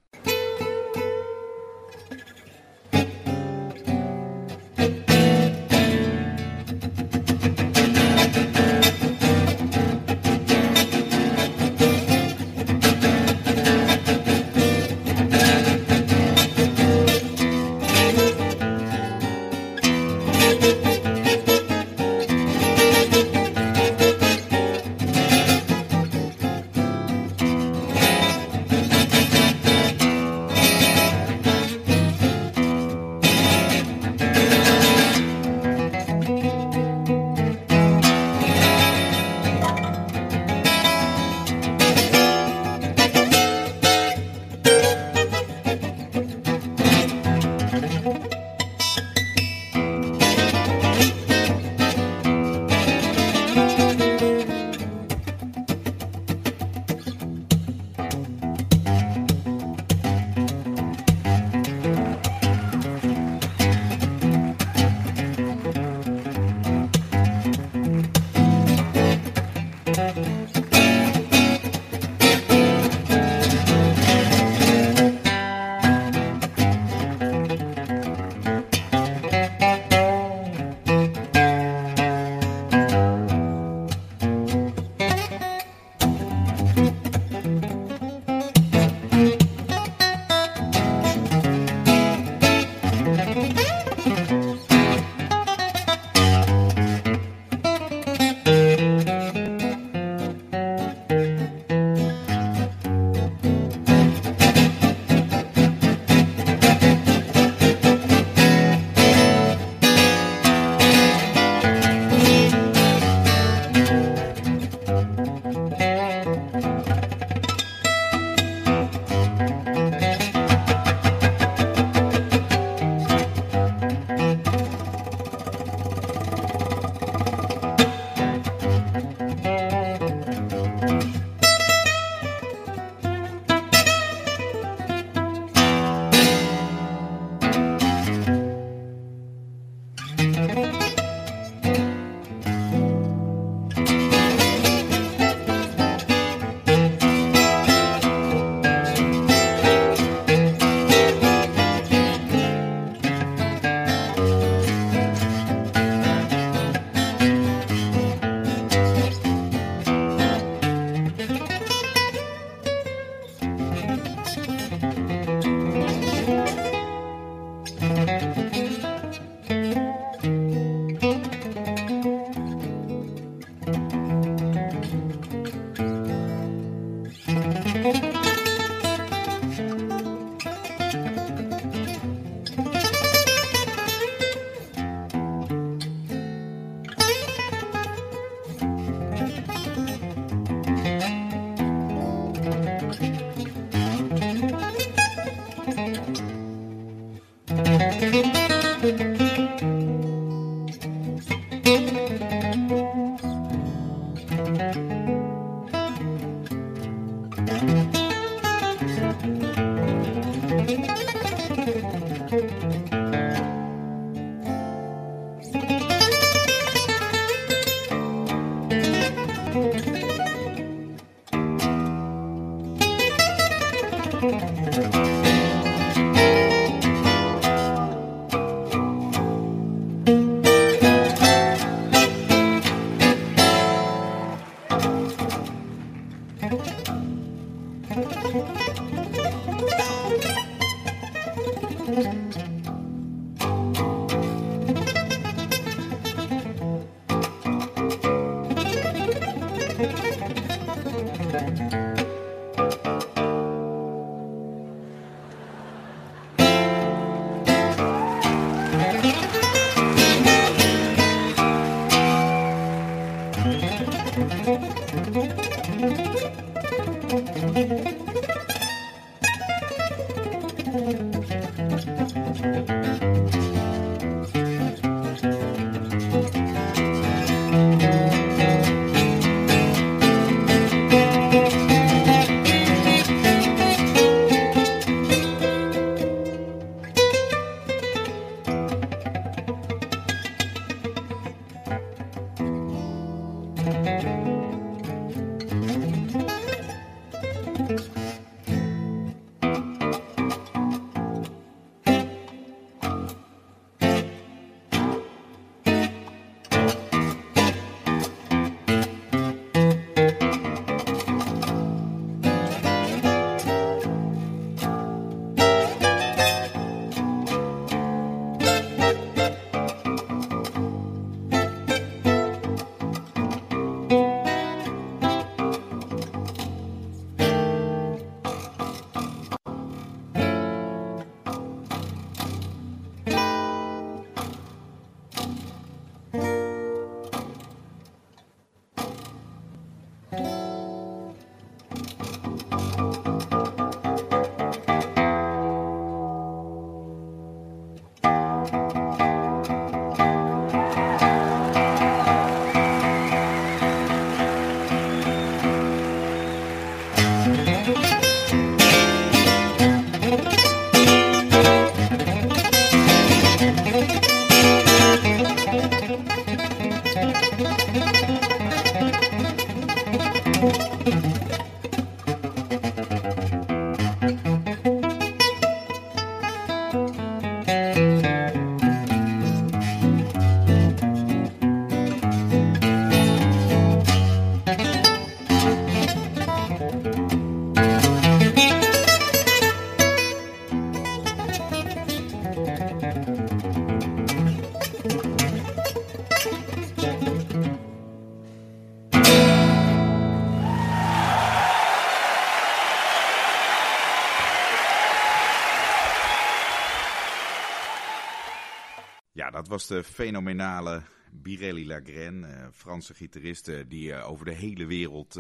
Dat was de fenomenale Birelli Lagraine, uh, Franse gitarist die uh, over de hele wereld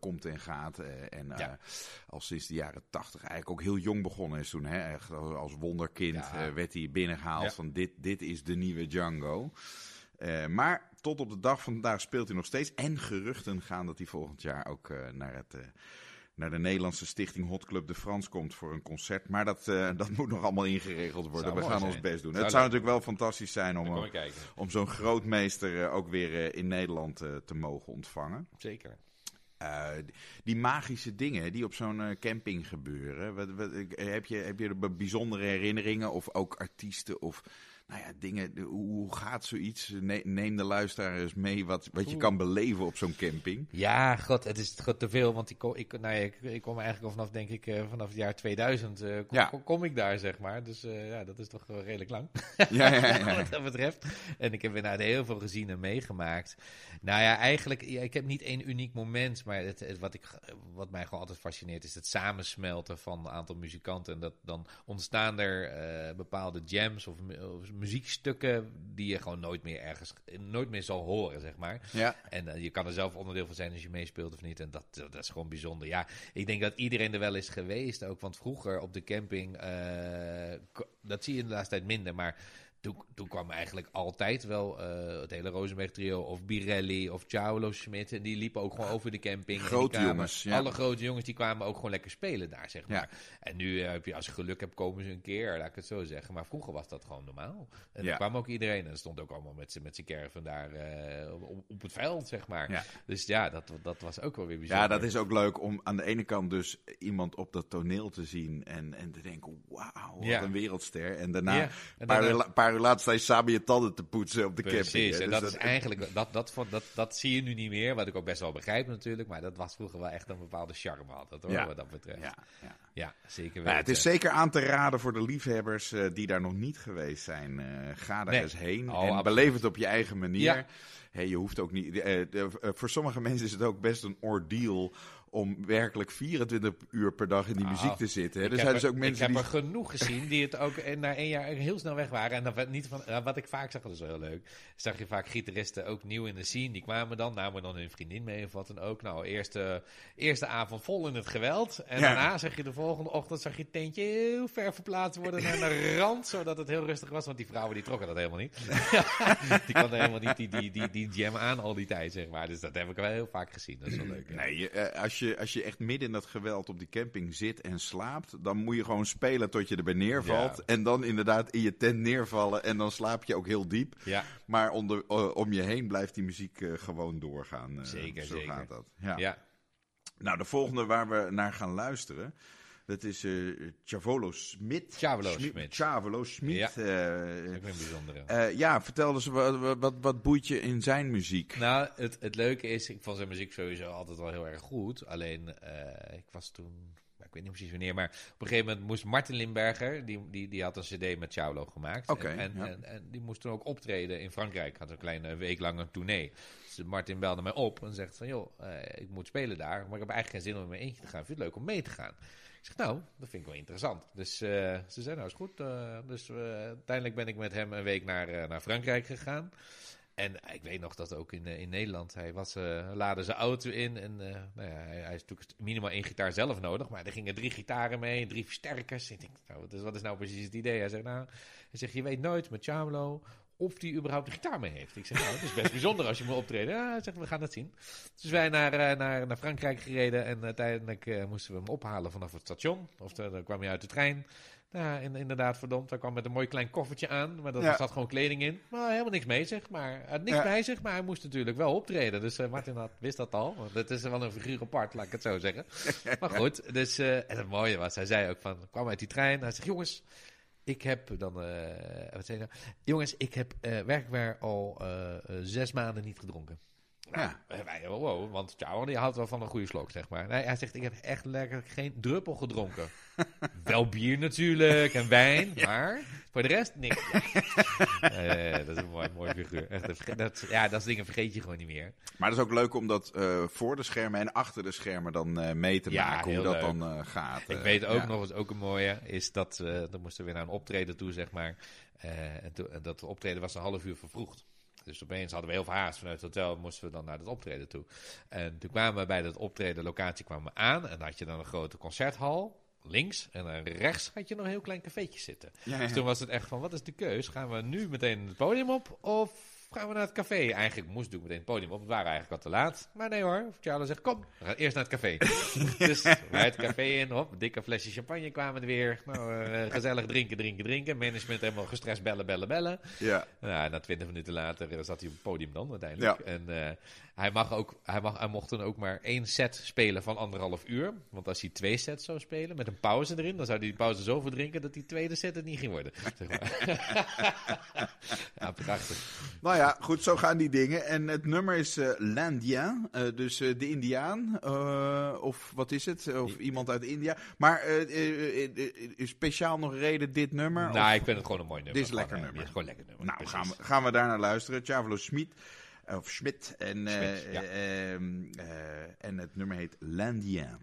komt en gaat. en ja. al sinds de jaren tachtig eigenlijk ook heel jong begonnen is toen. Hè, echt als wonderkind ja. werd hij binnengehaald ja. van dit, dit is de nieuwe Django. maar tot op de dag van vandaag speelt hij nog steeds. En geruchten gaan dat hij volgend jaar ook naar het naar de Nederlandse stichting Hot Club de Frans komt voor een concert. Maar dat, uh, dat moet nog allemaal ingeregeld worden. We gaan ons best doen. het zou natuurlijk wel fantastisch zijn om, uh, om zo'n grootmeester uh, ook weer in Nederland te mogen ontvangen. Zeker. die magische dingen die op zo'n camping gebeuren. Wat, wat, heb, je, heb je er bijzondere herinneringen of ook artiesten of nou ja, dingen, hoe gaat zoiets? Neem de luisteraar eens mee wat, wat je kan beleven op zo'n camping. Ja, god, het is god te veel, want ik kom, ik, nou ja, ik, ik kom eigenlijk vanaf, denk ik, uh, vanaf het jaar 2000 uh, kom, ja. kom, ik daar, zeg maar. Dus uh, ja, dat is toch redelijk lang, ja, ja, ja, wat dat betreft. En ik heb inderdaad heel veel gezien en meegemaakt. Nou ja, eigenlijk, ik heb niet één uniek moment, maar het, het, wat, ik, wat mij gewoon altijd fascineert is het samensmelten van een aantal muzikanten. En dat dan ontstaan er bepaalde jams of, of muziekstukken die je gewoon nooit meer ergens, nooit meer zal horen, zeg maar. Ja. En uh, je kan er zelf onderdeel van zijn als je meespeelt of niet. En dat, dat is gewoon bijzonder. Ja, ik denk dat iedereen er wel is geweest ook. Want vroeger op de camping, uh, dat zie je in de laatste tijd minder, maar toen, toen kwam eigenlijk altijd wel uh, het hele Rosenberg trio of Birelli of Ciao Schmidt. En die liepen ook gewoon over de camping. Grote jongens, ja. Alle grote jongens die kwamen ook gewoon lekker spelen daar, zeg maar. Ja. En nu uh, heb je, als je geluk hebt, komen ze een keer, laat ik het zo zeggen. Maar vroeger was dat gewoon normaal. En ja. dan kwam ook iedereen. En stond ook allemaal met, met zijn caravan daar uh, op, op, het veld, zeg maar. Ja. Dus ja, dat, dat was ook wel weer bijzonder. Ja, dat is ook leuk om aan de ene kant dus iemand op dat toneel te zien. En, en te denken, wauw, wat een wereldster. En daarna, een paar, paar uur later sta je samen je tanden te poetsen op de Precies, camping. Precies, en dus dat, is eigenlijk, dat, dat, dat, dat, zie je nu niet meer, wat ik ook best wel begrijp natuurlijk, maar dat was vroeger wel echt een bepaalde charme had, dat, hoor, ja. wat dat betreft. Ja, ja. ja zeker weten. Nou, het is zeker aan te raden voor de liefhebbers uh, die daar nog niet geweest zijn. Uh, ga daar nee. eens heen oh, en beleef het op je eigen manier. Hey, je hoeft ook niet. Uh, voor sommige mensen is het ook best een ordeal om werkelijk 24 uur per dag in die Nou, muziek te zitten. Hè? Er zijn dus er- ook mensen ik die... heb er genoeg gezien die het ook eh, na één jaar heel snel weg waren. En dat werd niet van, eh, wat ik vaak zag, dat is wel heel leuk. Zag je vaak gitaristen ook nieuw in de scene. Die kwamen dan, namen dan hun vriendin mee of wat dan ook. Nou, eerste, eerste avond vol in het geweld. En Ja. daarna zag je de volgende ochtend zag je het tentje heel ver verplaatst worden naar de rand. Zodat het heel rustig was. Want die vrouwen die trokken dat helemaal niet. die konden helemaal niet die, die, die, die jam aan al die tijd, zeg maar. Dus dat heb ik wel heel vaak gezien. Dat is wel leuk. Nee, eh, als, je, als je echt midden in dat geweld op die camping zit en slaapt, dan moet je gewoon spelen tot je erbij neervalt. Ja. En dan inderdaad in je tent neervallen en dan slaap je ook heel diep. Ja, Maar onder, eh, om je heen blijft die muziek eh, gewoon doorgaan. eh, Zeker, zo zeker. gaat dat. Ja. ja. Nou, de volgende waar we naar gaan luisteren, dat is eh Chavolo Smit. Chavolo Smit. Chavolo Smit. Ja. eh, Ik ben bijzondere. eh, ja, vertel eens, wat, wat- wat, boeit je in zijn muziek? Nou, het, het leuke is, ik vond zijn muziek sowieso altijd wel heel erg goed. Alleen, eh, ik was toen, ik weet niet precies wanneer, maar op een gegeven moment moest Martin Limberger, die, die, die had een cd met Ciaulo gemaakt. En, en, ja. en, en die moest toen ook optreden in Frankrijk. Had een kleine week lang een tournee. Dus Martin belde mij op en zegt van, joh, eh, ik moet spelen daar, maar ik heb eigenlijk geen zin om in mijn eentje te gaan. Vind je het leuk om mee te gaan? Zeg, nou, dat vind ik wel interessant. Dus eh, ze zei, nou is goed. Eh, dus eh, uiteindelijk ben ik met hem een week naar, naar Frankrijk gegaan. En ik weet nog dat ook in, in Nederland, hij was, laadde zijn auto in. En nou ja, hij, hij is natuurlijk minimaal één gitaar zelf nodig. Maar er gingen drie gitaren mee, drie versterkers. Ik denk, nou, wat, is, wat is nou precies het idee? Hij zegt, nou, hij zegt, je weet nooit met Chamelo of die überhaupt een gitaar mee heeft. Ik zeg, nou, het is best bijzonder als je moet optreden. Ja, hij zegt, we gaan het zien. Dus wij naar, eh, naar, naar Frankrijk gereden en uiteindelijk eh, moesten we hem ophalen vanaf het station. Of eh, dan kwam hij uit de trein. Nou, in- inderdaad, verdomd. Hij kwam met een mooi klein koffertje aan, maar daar Ja. zat gewoon kleding in. Maar helemaal niks mee zich. Maar hij had niks Ja. bij zich, maar hij moest natuurlijk wel optreden. Dus eh, Martin had, wist dat al. Want het is wel een figuur apart, laat ik het zo zeggen. maar goed, dus, eh, en het mooie was, hij zei ook van, kwam uit die trein. Hij zegt, jongens, ik heb dan, eh, wat zei hij nou? Jongens, ik heb eh werkbaar al eh, zes maanden niet gedronken. Ja. Eh, Wij, wow, wow, want Ciao, die houdt wel van een goede slok, zeg maar. Nee, hij zegt, ik heb echt lekker geen druppel gedronken. wel bier natuurlijk en wijn, maar voor de rest niks. Dat is een mooi, mooi figuur. Echt, dat, ja, dat soort dingen vergeet je gewoon niet meer. Maar het is ook leuk om dat eh, voor de schermen en achter de schermen dan eh, mee te Ja, maken. Hoe dat leuk. dan eh, gaat. Ik weet ook ja. nog eens, ook een mooie, is dat, dan moesten we weer naar een optreden toe, zeg maar. En to- en dat optreden was een half uur vervroegd. Dus opeens hadden we heel veel haast vanuit het hotel, moesten we dan naar het optreden toe. En toen kwamen we bij dat optreden locatie kwamen we aan en dan had je dan een grote concerthal. Links en dan rechts had je nog een heel klein cafeetje zitten. Ja, Dus toen was het echt van, wat is de keus? Gaan we nu meteen het podium op of gaan we naar het café? Eigenlijk moest ik meteen het podium op. We waren eigenlijk al te laat. Maar nee hoor, Charles zegt, kom, we gaan eerst naar het café. dus wij het café in, op, dikke flesje champagne kwamen er weer. Nou, eh, gezellig drinken, drinken, drinken. Management helemaal gestrest bellen, bellen, bellen. Ja. Nou, na twintig minuten later eh, zat hij op het podium dan uiteindelijk. Ja. En eh, hij, mag ook, hij, mag, hij mocht dan ook maar één set spelen van anderhalf uur. Want als hij twee sets zou spelen met een pauze erin, dan zou hij die pauze zo verdrinken dat die tweede set het niet ging worden. Zeg maar. ja, prachtig. Nou ja, goed, zo gaan die dingen. En het nummer is eh L'Indien, eh, dus eh, de Indiaan. of wat is het? Of iemand uit India. Maar speciaal nog reden dit nummer? Nou, Of- ik vind het gewoon een mooi nummer. Dit is een lekker nummer. Dit is gewoon lekker nummer. Nou, precies. gaan we, gaan we daar naar luisteren. Chavelo Schmid. Of Schmidt. En, eh, Schmid, ja. eh, ehm, eh, en het nummer heet L'Indien.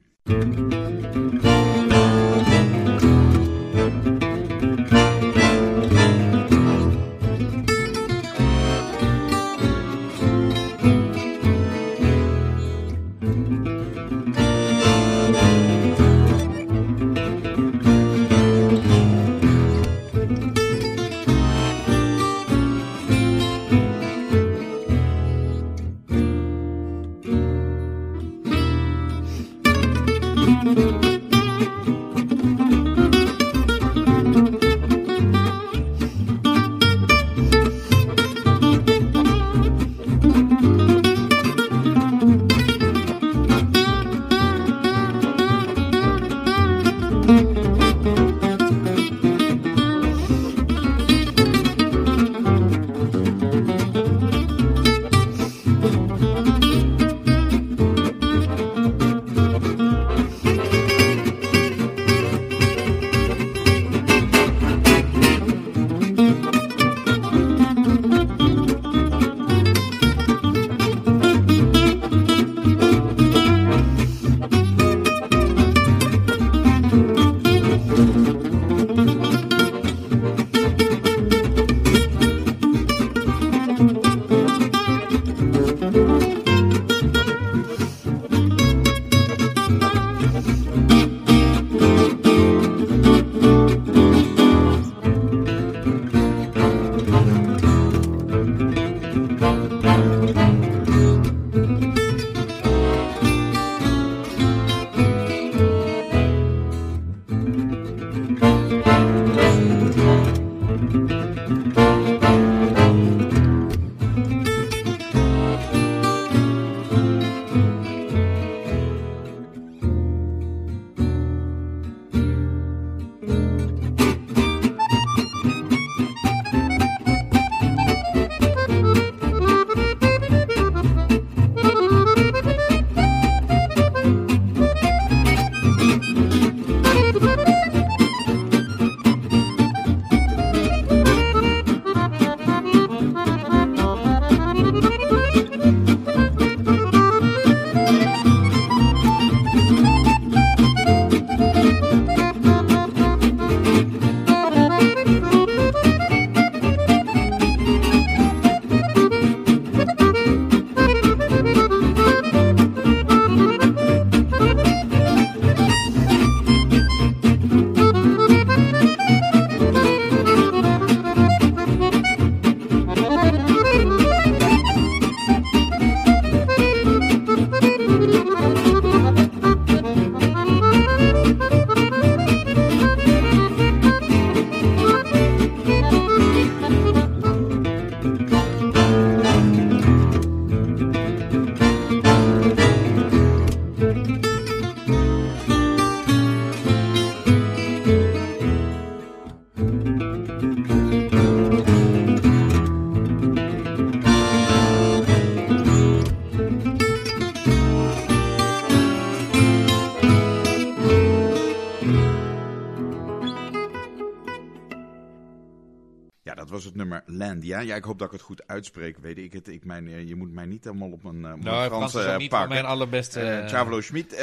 Landia. Ja, ik hoop dat ik het goed uitspreek, weet ik het. Ik mijn, uh, je moet mij niet helemaal op een uh, nou, Franse niet pakken. mijn allerbeste... Uh, Chavalo Schmid.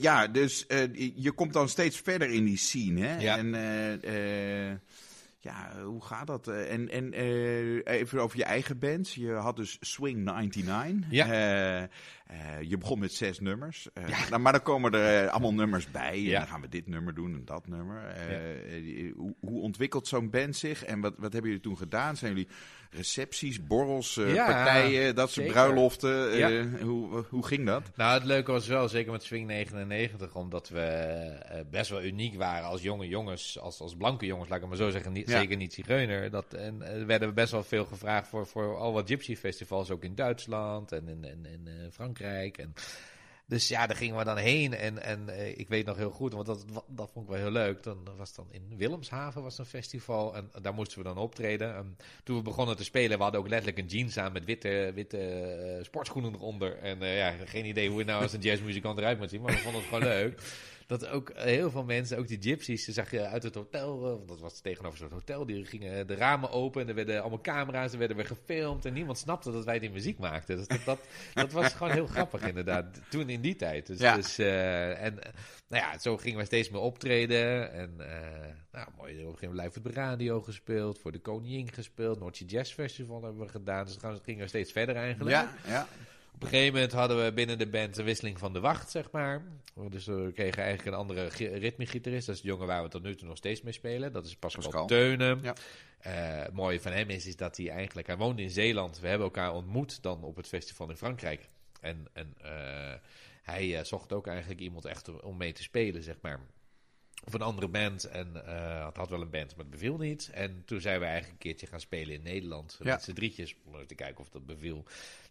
ja, dus je komt dan steeds verder in die scene, hè? Ja. En ja, hoe gaat dat? En, en even over je eigen band. Je had dus Swing 99. Ja. Uh, je begon met zes nummers. Ja. nou, maar dan komen er allemaal nummers bij. En dan gaan we dit nummer doen en dat nummer. Ja. Hoe, hoe, ontwikkelt zo'n band zich? En wat, wat hebben jullie toen gedaan? Zijn jullie recepties, borrels, uh, partijen, dat soort bruiloften. Uh, ja. hoe, hoe ging dat? Nou, het leuke was wel, zeker met Swing 99, omdat we uh, best wel uniek waren als jonge jongens, als, als blanke jongens, laat ik maar zo zeggen, niet, ja. zeker niet zigeuner. Dat, en werden we best wel veel gevraagd voor, voor al wat gypsy festivals, ook in Duitsland en in, in, in Frankrijk. En dus ja, daar gingen we dan heen. En, en uh, ik weet nog heel goed, want dat, dat vond ik wel heel leuk. Dan was dan in Willemshaven was een festival. En daar moesten we dan optreden. En toen we begonnen te spelen, we hadden ook letterlijk een jeans aan met witte, witte uh, sportschoenen eronder. En uh, ja, geen idee hoe je nou als een jazzmuzikant eruit moet zien. Maar we vonden het gewoon leuk dat ook heel veel mensen, ook die gypsies, ze zag je uit het hotel, eh, want dat was tegenover zo'n hotel, die gingen de ramen open en er werden allemaal camera's, er werden weer gefilmd en niemand snapte dat wij die muziek maakten. Dus dat, dat, dat was gewoon heel grappig inderdaad, toen in die tijd. Dus, ja. dus uh, en nou ja, zo gingen we steeds meer optreden en uh, nou mooi, op een gegeven moment live op de radio gespeeld, voor de Koningin gespeeld, Noordje Jazz Festival hebben we gedaan, dus dan gingen we steeds verder eigenlijk. Ja, ja. Op een gegeven moment hadden we binnen de band een wisseling van de wacht, zeg maar. Dus we kregen eigenlijk een andere ritmegitarist. Dat is de jongen waar we tot nu toe nog steeds mee spelen. Dat is Pascal, Pascal. Teunen. Ja. Uh, het mooie van hem is, is dat hij eigenlijk... Hij woonde in Zeeland. We hebben elkaar ontmoet dan op het festival in Frankrijk. En, en uh, hij uh, zocht ook eigenlijk iemand echt om mee te spelen, zeg maar of een andere band. En het had wel een band, maar het beviel niet. En toen zijn we eigenlijk een keertje gaan spelen in Nederland. Ja. Met z'n drietjes, om te kijken of dat beviel.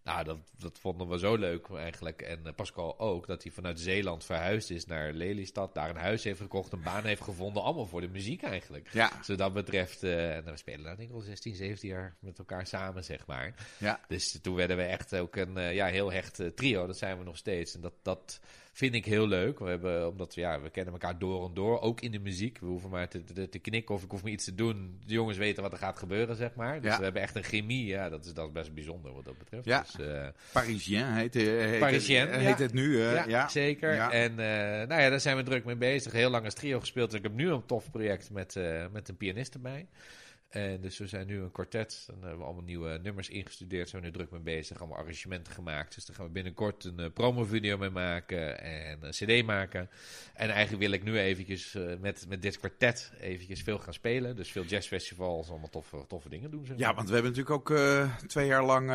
Nou, dat, dat vonden we zo leuk eigenlijk. En uh, Pascal ook, dat hij vanuit Zeeland verhuisd is naar Lelystad. Daar een huis heeft gekocht, een baan heeft gevonden. Allemaal voor de muziek eigenlijk. Ja. Dus dat betreft, uh, en we spelen daar denk ik al 16, 17 jaar met elkaar samen, zeg maar. Ja. Dus toen werden we echt ook een ja, heel hecht trio. Dat zijn we nog steeds. En dat... dat Vind ik heel leuk. We hebben, omdat ja, we kennen elkaar door en door. Ook in de muziek. We hoeven maar te, te, te knikken of ik hoef maar iets te doen. De jongens weten wat er gaat gebeuren, zeg maar. Dus ja. we hebben echt een chemie. Ja, dat is, dat is best bijzonder wat dat betreft. Ja. Dus, uh, Parisien heet, heet, Parisien, heet, ja. het nu. Uh, ja, zeker. En nou ja, daar zijn we druk mee bezig. Heel lang als trio gespeeld. Ik heb nu een tof project met, met een pianist erbij. En dus we zijn nu een kwartet. Dan hebben we allemaal nieuwe nummers ingestudeerd. Zijn we nu druk mee bezig. Allemaal arrangementen gemaakt. Dus daar gaan we binnenkort een uh, promovideo mee maken. En een cd maken. En eigenlijk wil ik nu eventjes uh, met, met dit kwartet eventjes veel gaan spelen. Dus veel jazzfestivals. Allemaal toffe, toffe dingen doen. Zeg Ja, want we hebben natuurlijk ook uh, twee jaar lang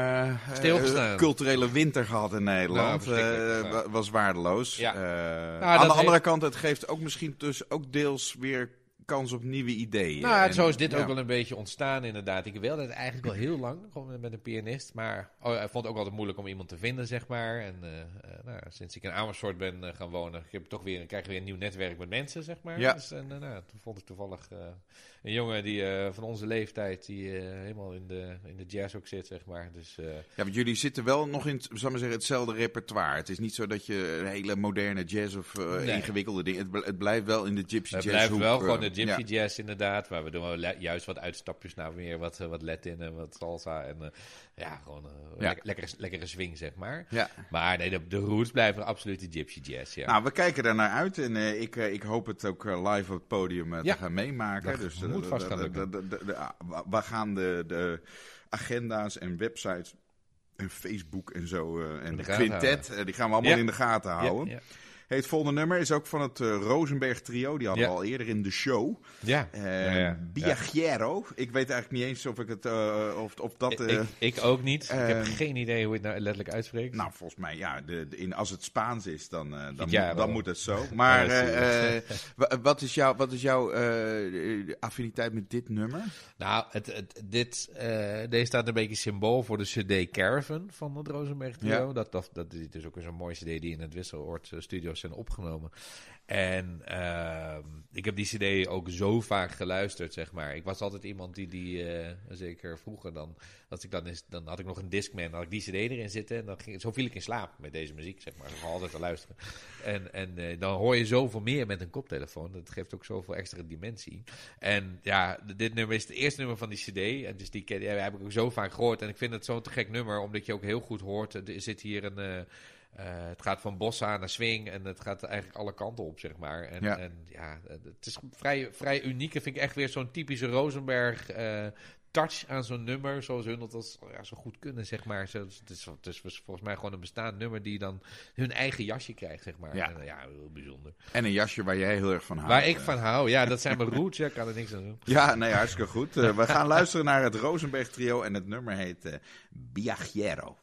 Stilgestaan. culturele winter gehad in Nederland. Nou, was waardeloos. Ja. Nou, aan de andere heeft... kant, het geeft ook misschien dus ook deels weer kans op nieuwe ideeën. Nou, en, zo is dit ja. ook wel een beetje ontstaan inderdaad. Ik wilde het eigenlijk al heel lang, met een pianist. Maar oh, ik vond het ook altijd moeilijk om iemand te vinden, zeg maar. En uh, uh, nou, sinds ik in Amersfoort ben uh, gaan wonen, ik heb toch weer, krijg ik weer een nieuw netwerk met mensen, zeg maar. Ja. Dus, en nou, toen vond ik toevallig een jongen die van onze leeftijd, die helemaal in de, in de jazz ook zit, zeg maar. Dus, ja, want jullie zitten wel nog in, zal maar zeggen, hetzelfde repertoire. Het is niet zo dat je een hele moderne jazz of nee. ingewikkelde dingen... Het, het, blijft wel in de gypsy het jazz blijft wel gewoon de gypsy ja. jazz inderdaad. Maar we doen wel juist wat uitstapjes naar meer wat, wat Latin en wat salsa. En ja, gewoon ja. Lekker, lekkere, lekkere swing, zeg maar. Ja. Maar nee, de, de roots blijven absoluut de gypsy jazz, ja. Nou, we kijken er naar uit. En ik, ik hoop het ook live op het podium te gaan meemaken. Dat dus moet vast gaan lukken. We gaan de, de agenda's en websites en Facebook en zo en de, de quintet, die gaan we allemaal ja. in de gaten houden. Ja, ja. Hey, het volgende nummer is ook van het uh, Rosenberg trio. Die hadden we al eerder in de show. Ja. Uh, ja, Biagiero. Ik weet eigenlijk niet eens of ik het uh, of, of dat. Ik, ik, ook niet. ik heb geen idee hoe je het nou letterlijk uitspreekt. Nou, volgens mij, ja. De, de, in, als het Spaans is, dan, dan, ja, dan moet het zo. Maar wat is, jou, wat is jouw affiniteit met dit nummer? Nou, het, het, dit, deze staat een beetje symbool voor de CD Caravan van het Rosenberg trio. Dat, dat, dat is dus ook zo'n mooie CD die in het Wisseloord studio zijn opgenomen. En ehm, ik heb die cd ook zo vaak geluisterd, zeg maar. Ik was altijd iemand die, die uh, zeker vroeger dan, als ik dan, is, dan had ik nog een Discman, had ik die cd erin zitten. En dan ging, zo viel ik in slaap met deze muziek, zeg maar. Ik altijd te luisteren. En, en uh, dan hoor je zoveel meer met een koptelefoon. Dat geeft ook zoveel extra dimensie. En ja, dit nummer is het eerste nummer van die cd. En dus die ja, heb ik ook zo vaak gehoord. En ik vind het zo'n te gek nummer, omdat je ook heel goed hoort. Er zit hier een... Uh, het gaat van bossa naar swing en het gaat eigenlijk alle kanten op, zeg maar. En ja, en, ja het is vrij, vrij uniek. vind ik echt weer zo'n typische Rosenberg uh, touch aan zo'n nummer, zoals hun dat als, ja, zo goed kunnen, zeg maar. Zo, het, is, het is volgens mij gewoon een bestaand nummer die dan hun eigen jasje krijgt, zeg maar. Ja, en, ja heel bijzonder. En een jasje waar jij heel erg van houdt. Waar ik van hou, ja, dat zijn mijn roots, ja, kan er niks aan doen. Ja, nee, hartstikke goed. Uh, we gaan luisteren naar het Rosenberg trio en het nummer heet uh, Biagiero.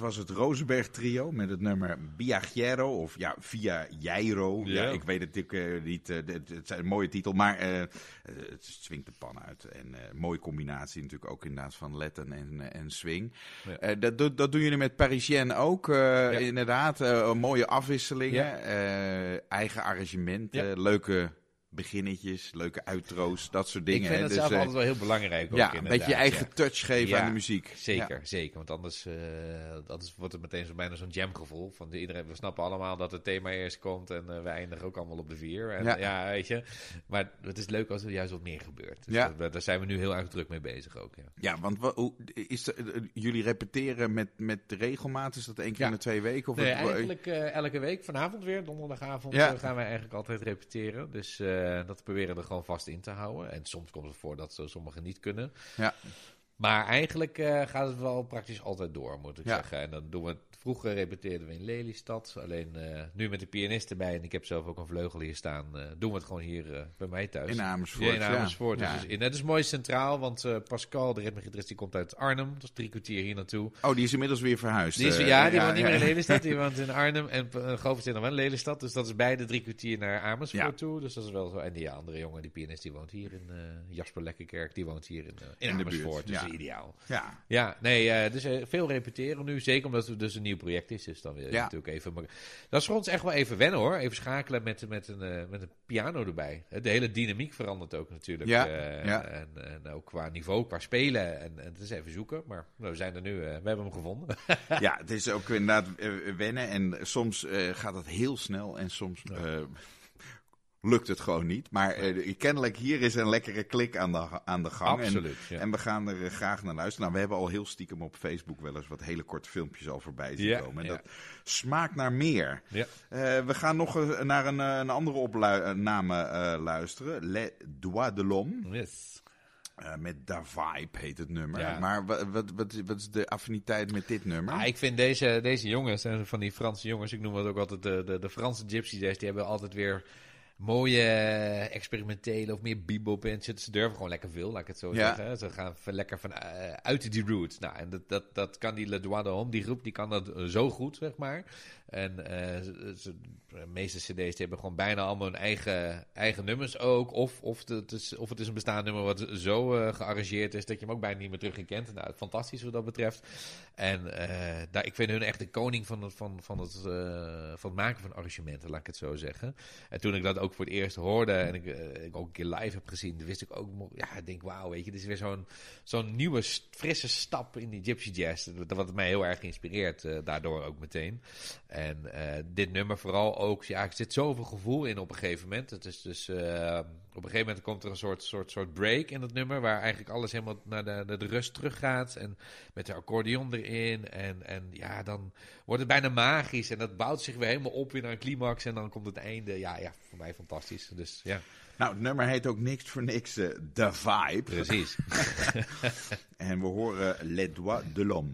Was het Rosenberg trio met het nummer Viajero of ja, Via Jairo. Ja. ik weet het natuurlijk niet, het, is een mooie titel, maar het swingt de pan uit. En mooie combinatie natuurlijk ook inderdaad van Letten en, en swing. dat, dat, dat doen jullie met Parisien ook, inderdaad. mooie afwisselingen, eigen arrangementen, leuke beginnetjes, leuke utro's, dat soort dingen. Ik vind het dus, zelf uh, altijd wel heel belangrijk. Ook ja, een beetje je eigen touch geven aan de muziek. Zeker, zeker. Want anders, uh, anders wordt het meteen zo bijna zo'n jamgevoel. Van iedereen, we snappen allemaal dat het thema eerst komt en uh, we eindigen ook allemaal op de vier. En, ja. weet je. Maar het is leuk als er juist wat meer gebeurt. Dus ja. daar zijn we nu heel erg druk mee bezig ook. Ja, ja want wat, hoe, is de, jullie repeteren met, met regelmaat? Is dat één keer in de twee weken? Of nee, eigenlijk elke week. Vanavond weer, donderdagavond, gaan wij eigenlijk altijd repeteren. Dus... Uh, dat proberen er gewoon vast in te houden. En soms komt het voor dat sommigen niet kunnen. Ja. Maar eigenlijk uh, gaat het wel praktisch altijd door, moet ik zeggen. En dan doen we Vroeger repeteerden we in Lelystad. Alleen uh, nu met de pianist erbij. En ik heb zelf ook een vleugel hier staan. Uh, doen we het gewoon hier bij mij thuis. In Amersfoort. Ja, in Amersfoort. Ja. Dus in, het is mooi centraal. Want Pascal, de ritmegitarist, die komt uit Arnhem. Dat is drie kwartier hier naartoe. Oh, die is inmiddels weer verhuisd. Die is, ja, die woont niet meer in Lelystad. Die woont in Arnhem. En uh, Govert zit nog wel in Lelystad. Dus dat is beide drie kwartier naar Amersfoort toe. Dus dat is wel zo. En die andere jongen, die pianist, die woont hier in Jasper Lekkerkerk. Die woont hier in, in, Amersfoort. Dus ideaal. Ja. Ja, nee, dus veel repeteren nu. Zeker omdat het dus een nieuw project is. Dus dan weer ja. natuurlijk even. Maar dat is voor ons echt wel even wennen hoor. Even schakelen met, met, een, uh, met een piano erbij. De hele dynamiek verandert ook natuurlijk. Ja. Ja. En, en, ook qua niveau, qua spelen. En, en het is even zoeken. Maar nou, we zijn er nu. We hebben hem gevonden. ja, het is ook inderdaad wennen. En soms gaat het heel snel. En soms lukt het gewoon niet. Maar uh, kennelijk hier is een lekkere klik aan de, aan de gang. Absoluut, en, en we gaan er uh, graag naar luisteren. Nou, we hebben al heel stiekem op Facebook wel eens wat hele korte filmpjes al voorbij zien komen. En dat smaakt naar meer. Ja. Uh, we gaan nog naar een, een andere opname luisteren. Le Doigt de l'Homme. Yes. Uh, met Da Vibe heet het nummer. Ja. Maar wat, wat, wat, wat, is de affiniteit met dit nummer? Ah, ik vind deze, deze jongens, van die Franse jongens, ik noem het ook altijd de, de, de Franse gypsy die hebben altijd weer mooie experimentele of meer bebop Ze durven gewoon lekker veel, laat ik het zo zeggen. Ze gaan lekker van uh, uit die roots. Nou, en dat, dat, dat kan die Le Doigt de Homme, die groep, die kan dat zo goed, zeg maar. En ze, de meeste cd's die hebben gewoon bijna allemaal hun eigen, eigen nummers ook. Of, of, het is, of het is een bestaand nummer wat zo uh, gearrangeerd is dat je hem ook bijna niet meer terug in kent. Nou, fantastisch wat dat betreft. En uh, daar, ik vind hun echt de koning van het, van, van, het, van het maken van arrangementen, laat ik het zo zeggen. En toen ik dat ook voor het eerst hoorde en ik, ik ook een keer live heb gezien, wist ik ook, ja, ik denk, wauw, weet je, dit is weer zo'n zo'n nieuwe, frisse stap in die gypsy jazz. Wat mij heel erg geïnspireerd, daardoor ook meteen. En uh, dit nummer vooral ook, ja, er zit zoveel gevoel in op een gegeven moment. Het is dus, uh, op een gegeven moment komt er een soort, soort, soort break in het nummer, waar eigenlijk alles helemaal naar de, naar de rust teruggaat. En met de accordeon erin. En, en ja, dan wordt het bijna magisch. En dat bouwt zich weer helemaal op weer naar een climax. En dan komt het einde. Ja, ja, voor mij fantastisch. Dus ja. Nou, het nummer heet ook niks voor niks uh, The Vibe. Precies. en we horen Les Doigts de l'Homme.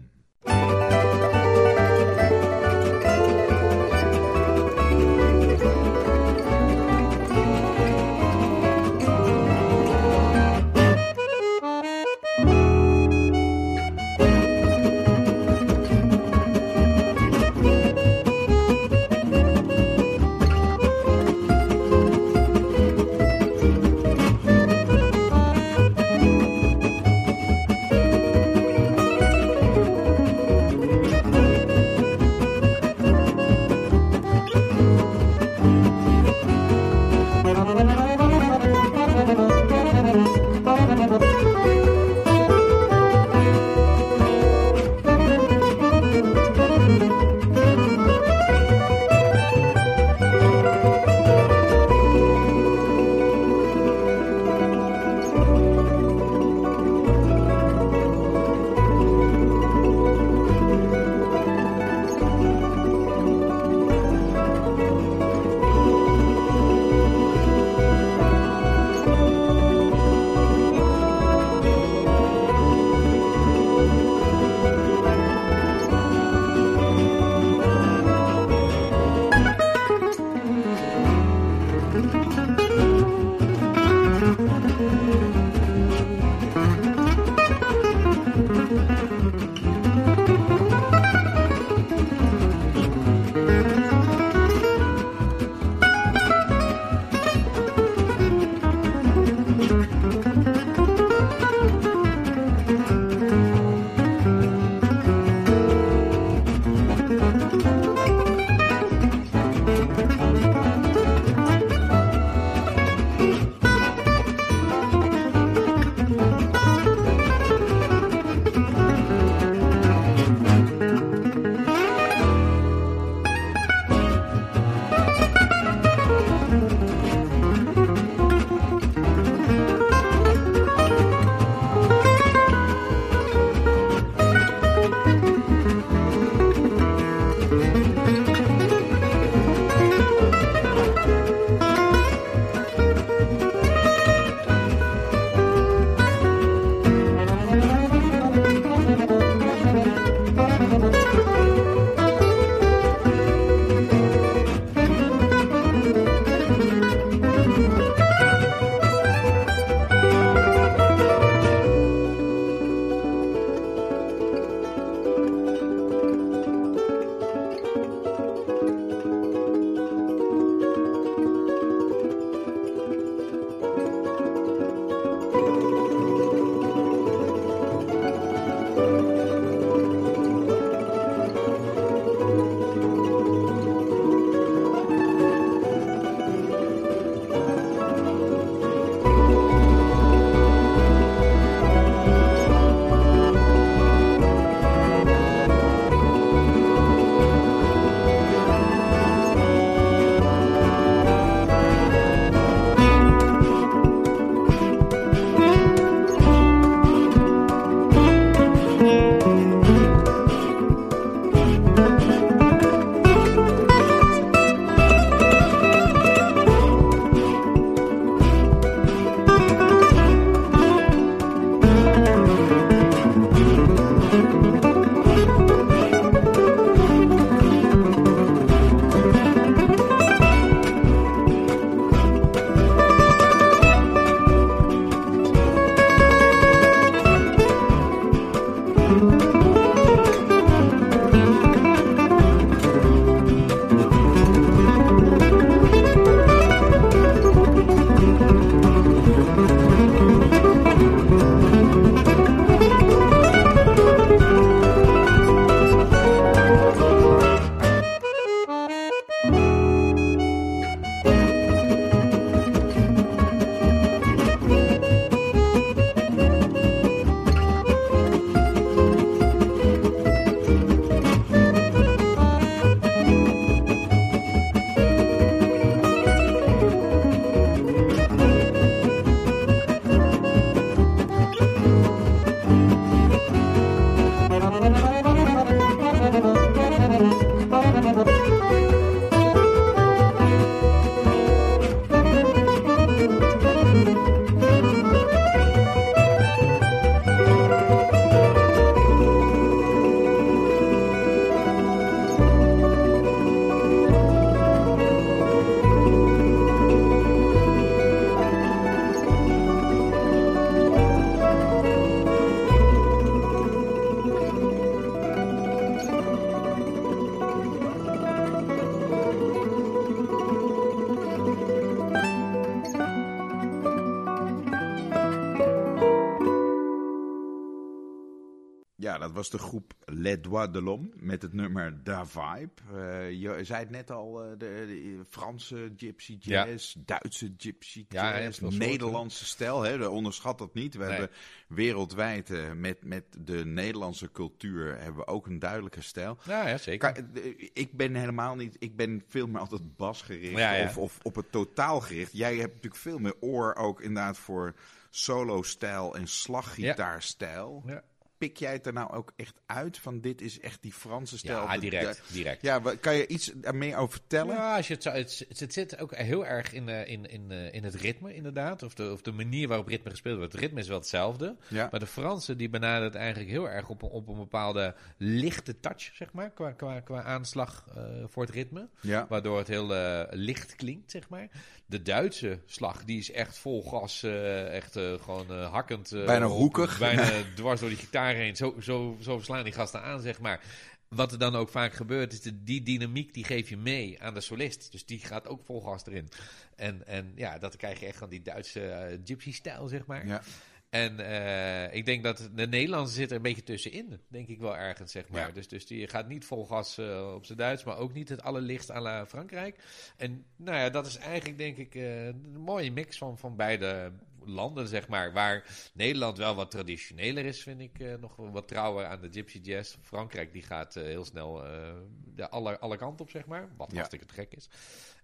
Ja, dat was de groep Les Doigts de l'Homme met het nummer Da Vibe. Uh, je zei het net al, uh, de, de, Franse gypsy jazz, ja. Duitse gypsy jazz, ja, Nederlandse stijl. Hè, onderschat dat niet. We nee. hebben wereldwijd uh, met, met de Nederlandse cultuur hebben we ook een duidelijke stijl. Ja, ja zeker. Ik ben helemaal niet, ik ben veel meer altijd basgericht of, of op het totaal gericht. Jij hebt natuurlijk veel meer oor ook inderdaad voor solo-stijl en slaggitaarstijl. Ja pik jij het er nou ook echt uit van dit is echt die Franse stijl? Ja, direct. direct. Ja, kan je iets er meer over vertellen? Ja, als je het, zo, het, het zit ook heel erg in, uh, in, in, uh, in het ritme inderdaad. Of de, of de manier waarop ritme gespeeld wordt. Het ritme is wel hetzelfde. Ja. Maar de Fransen die benaderen het eigenlijk heel erg op, op een bepaalde lichte touch, zeg maar. Qua, qua, qua aanslag uh, voor het ritme. Ja. Waardoor het heel licht klinkt, zeg maar. De Duitse slag, die is echt vol gas. echt gewoon hakkend. bijna hoekig. Bijna dwars door die gitaar heen. Zo, zo, zo verslaan die gasten aan, zeg maar. Wat er dan ook vaak gebeurt, is de, die dynamiek die geef je mee aan de solist. Dus die gaat ook vol gas erin. En, en ja, dat krijg je echt van die Duitse gypsy-stijl, zeg maar. Ja. En uh, ik denk dat de Nederlandse zit er een beetje tussenin, denk ik wel ergens, zeg maar. Ja. Dus, dus die gaat niet vol gas uh, op zijn Duits, maar ook niet het allerlichtst à la Frankrijk. En nou ja, dat is eigenlijk, denk ik, uh, een mooie mix van, van beide landen, zeg maar. Waar Nederland wel wat traditioneler is, vind ik. Uh, nog wat trouwer aan de Gypsy Jazz. Frankrijk die gaat uh, heel snel uh, de alle, alle kanten op, zeg maar. Wat ja. hartstikke gek is.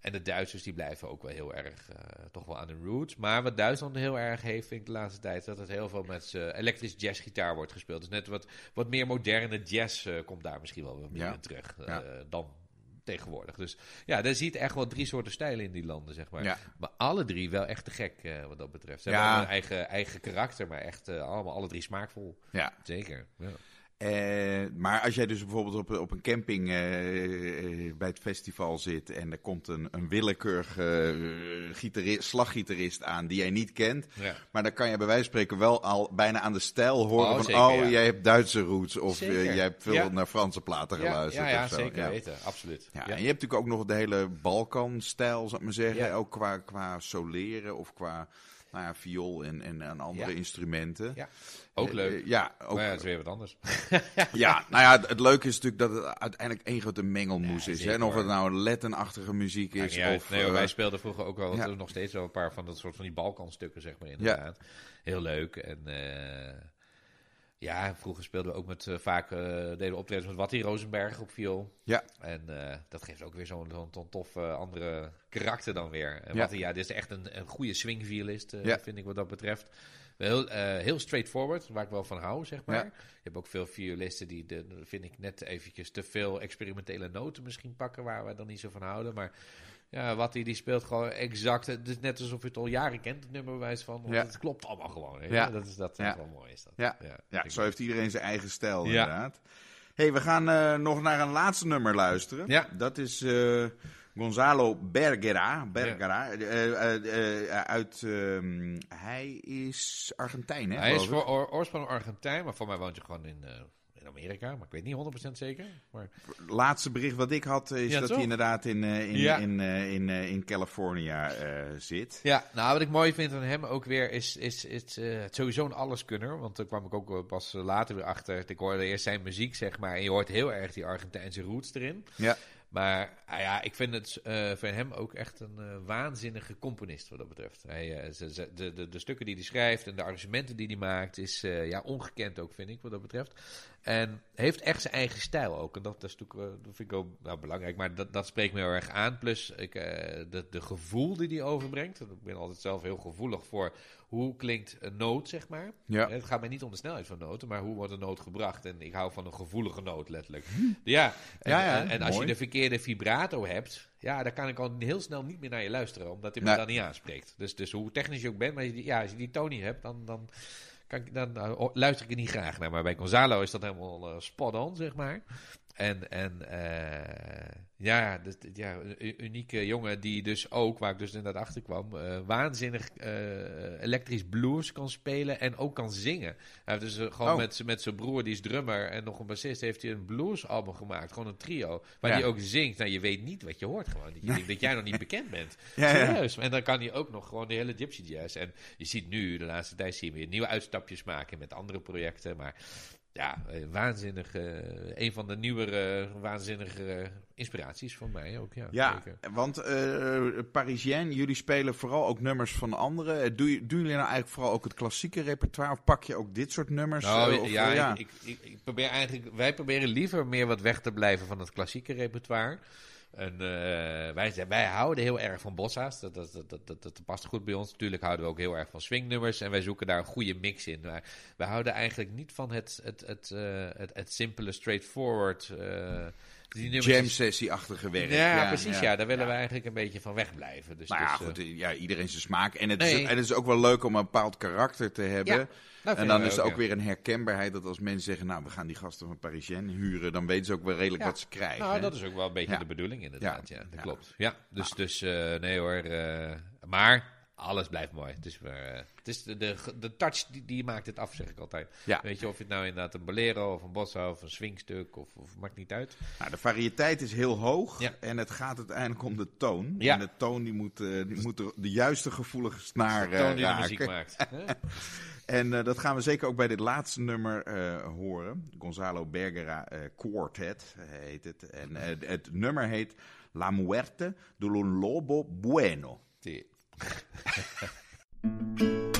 En de Duitsers die blijven ook wel heel erg toch wel aan de roots. Maar wat Duitsland heel erg heeft, vind ik de laatste tijd, dat het heel veel met elektrisch jazzgitaar wordt gespeeld. Dus net wat, wat meer moderne jazz komt daar misschien wel weer meer ja. in terug ja. dan tegenwoordig. Dus ja, daar ziet echt wel drie soorten stijlen in die landen, zeg maar. Maar alle drie wel echt te gek uh, wat dat betreft. Ze ja. hebben een eigen, eigen karakter, maar echt uh, allemaal alle drie smaakvol. Ja. Zeker. Ja. Uh, maar als jij dus bijvoorbeeld op, op een camping uh, bij het festival zit en er komt een, een willekeurige gitarist, slaggitarist aan die jij niet kent, ja. maar dan kan je bij wijze van spreken wel al bijna aan de stijl horen oh, van zeker, oh, ja. jij hebt Duitse roots of jij hebt veel ja. naar Franse platen geluisterd. Ja, ja, zeker weten, absoluut. Ja, En je hebt natuurlijk ook nog de hele Balkan-stijl, zou ik maar zeggen, ook qua, qua soleren of qua nou ja, viool en, en, en andere instrumenten. Ja. Ook leuk. Uh, ja, ook. Maar ja, het is weer wat anders. ja, nou ja, het, leuke is natuurlijk dat het uiteindelijk één grote mengelmoes ja, is. Hè? En of het nou Latin-achtige muziek is. Ja, of, nee, uh, wij speelden vroeger ook wel nog steeds wel een paar van dat soort van die Balkanstukken, zeg maar, inderdaad. Heel leuk. En uh, ja, vroeger speelden we ook met uh, vaak uh, deden we optredens met Wattie Rosenberg op viool. Ja. En uh, dat geeft ook weer zo'n zo zo tof andere karakter dan weer. En ja. Wattie, ja, dit is echt een, een goede swingviolist, ja. vind ik wat dat betreft. Heel, heel straightforward, waar ik wel van hou, zeg maar. Ja. Je hebt ook veel violisten die, de, vind ik, net eventjes te veel experimentele noten misschien pakken, waar we dan niet zo van houden. Maar ja, wat hij die speelt gewoon exact. Het is net alsof je het al jaren kent, het nummerwijs van. Ja. Het klopt allemaal gewoon. Ja. Dat is dat ja. wel mooi. Is dat. Ja, ja. ja zo heeft iedereen zijn eigen stijl, inderdaad. hey, we gaan uh, nog naar een laatste nummer luisteren. Ja. Dat is uh, Gonzalo Bergera. Bergera uh, uit. Ehm, hij is Argentijn, hè? Hij is voor oorsprong Argentijn, maar voor mij woont je gewoon in in Amerika, maar ik weet niet 100% zeker. Maar... Laatste bericht wat ik had is dat hij inderdaad in, uh, in, ja. in, uh, in, uh, in California zit. Ja, nou wat ik mooi vind van hem ook weer is, is, is sowieso een alleskunner. Want daar kwam ik ook pas later weer achter. Ik hoorde eerst zijn muziek, zeg maar. En je hoort heel erg die Argentijnse roots erin. Ja. Maar ah ja, ik vind het uh, voor hem ook echt een uh, waanzinnige componist wat dat betreft. Ze, de, de, de, stukken die hij schrijft en de arrangementen die hij maakt is ja, ongekend ook, vind ik, wat dat betreft. En heeft echt zijn eigen stijl ook. En dat, dat, is natuurlijk, dat vind ik ook nou, belangrijk, maar dat, dat spreekt me heel erg aan. Plus ik, de gevoel die hij overbrengt. Ik ben altijd zelf heel gevoelig voor hoe klinkt een noot, zeg maar. Ja. Het gaat mij niet om de snelheid van noten, maar hoe wordt een noot gebracht. En ik hou van een gevoelige noot, letterlijk. Hm. Ja, en, ja, ja, en, en als je de verkeerde vibrato hebt, ja, dan kan ik al heel snel niet meer naar je luisteren, omdat hij me dan niet aanspreekt. Dus, dus hoe technisch je ook bent, maar als je die, ja, als je die toon niet hebt, dan, dan, kan ik, dan nou, luister ik er niet graag naar. Maar bij Gonzalo is dat helemaal uh, spot on, zeg maar. En, en uh, ja, dus, ja, een unieke jongen die dus ook, waar ik dus inderdaad achter kwam, uh, waanzinnig uh, elektrisch blues kan spelen en ook kan zingen. Hij heeft dus gewoon oh. met, met zijn broer, die is drummer en nog een bassist, heeft hij een bluesalbum gemaakt. Gewoon een trio, waar ja. hij ook zingt. Nou, je weet niet wat je hoort gewoon. Je denkt dat jij nog niet bekend bent. Ja, Serieus. Ja. En dan kan hij ook nog gewoon de hele gypsy jazz. En je ziet nu, de laatste tijd, zie je weer nieuwe uitstapjes maken met andere projecten. Maar ja, waanzinnig. een van de nieuwere, waanzinnige inspiraties van mij ook. Ja, ja want uh, Parisien, jullie spelen vooral ook nummers van anderen. Doe, doen jullie nou eigenlijk vooral ook het klassieke repertoire? Of pak je ook dit soort nummers? Nou, of, ja, ja. Ik, ik, ik, probeer eigenlijk, wij proberen liever meer wat weg te blijven van het klassieke repertoire. En, uh, wij, wij houden heel erg van bossa's. Dat, dat, dat, dat, past goed bij ons. Natuurlijk houden we ook heel erg van swingnummers. En wij zoeken daar een goede mix in. Maar wij houden eigenlijk niet van het, het, het, uh, het, simpele, straightforward. Uh, Jam-sessie-achtige werk. Ja, ja precies. Ja. daar willen we eigenlijk een beetje van wegblijven. Dus, nou ja, dus, goed, ja, iedereen zijn smaak. En het, is, en het is ook wel leuk om een bepaald karakter te hebben. en dan is er ook, weer een herkenbaarheid dat als mensen zeggen, nou, we gaan die gasten van Parisien huren, dan weten ze ook wel redelijk wat ze krijgen. Nou, dat is ook wel een beetje de bedoeling inderdaad. Ja, dat klopt. Ja, dus, dus uh, nee hoor. Uh, maar alles blijft mooi. Het is, uh, het is de, de, de touch die, die, maakt het af, zeg ik altijd. Ja. Weet je, of het nou inderdaad een bolero of een bossa of een swingstuk of, of maakt niet uit. Nou, de variëteit is heel hoog ja. en het gaat uiteindelijk om de toon. Ja. En de toon die moet, uh, die moet de, de, juiste gevoelige snaar de toon die raken. de muziek maakt. en dat gaan we zeker ook bij dit laatste nummer horen. Gonzalo Bergera Quartet heet het. En het nummer heet La Muerte de un Lobo Bueno. Sí. Thank you.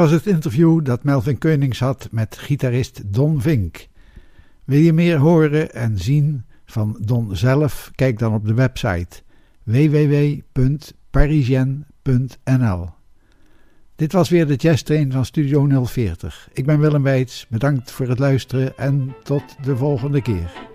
Was het interview dat Melvin Keunings had met gitarist Don Vink. Wil je meer horen en zien van Don zelf? Kijk dan op de website www.parisien.nl. Dit was weer de Jazz Train van Studio 040. Ik ben Willem Weits, bedankt voor het luisteren en tot de volgende keer.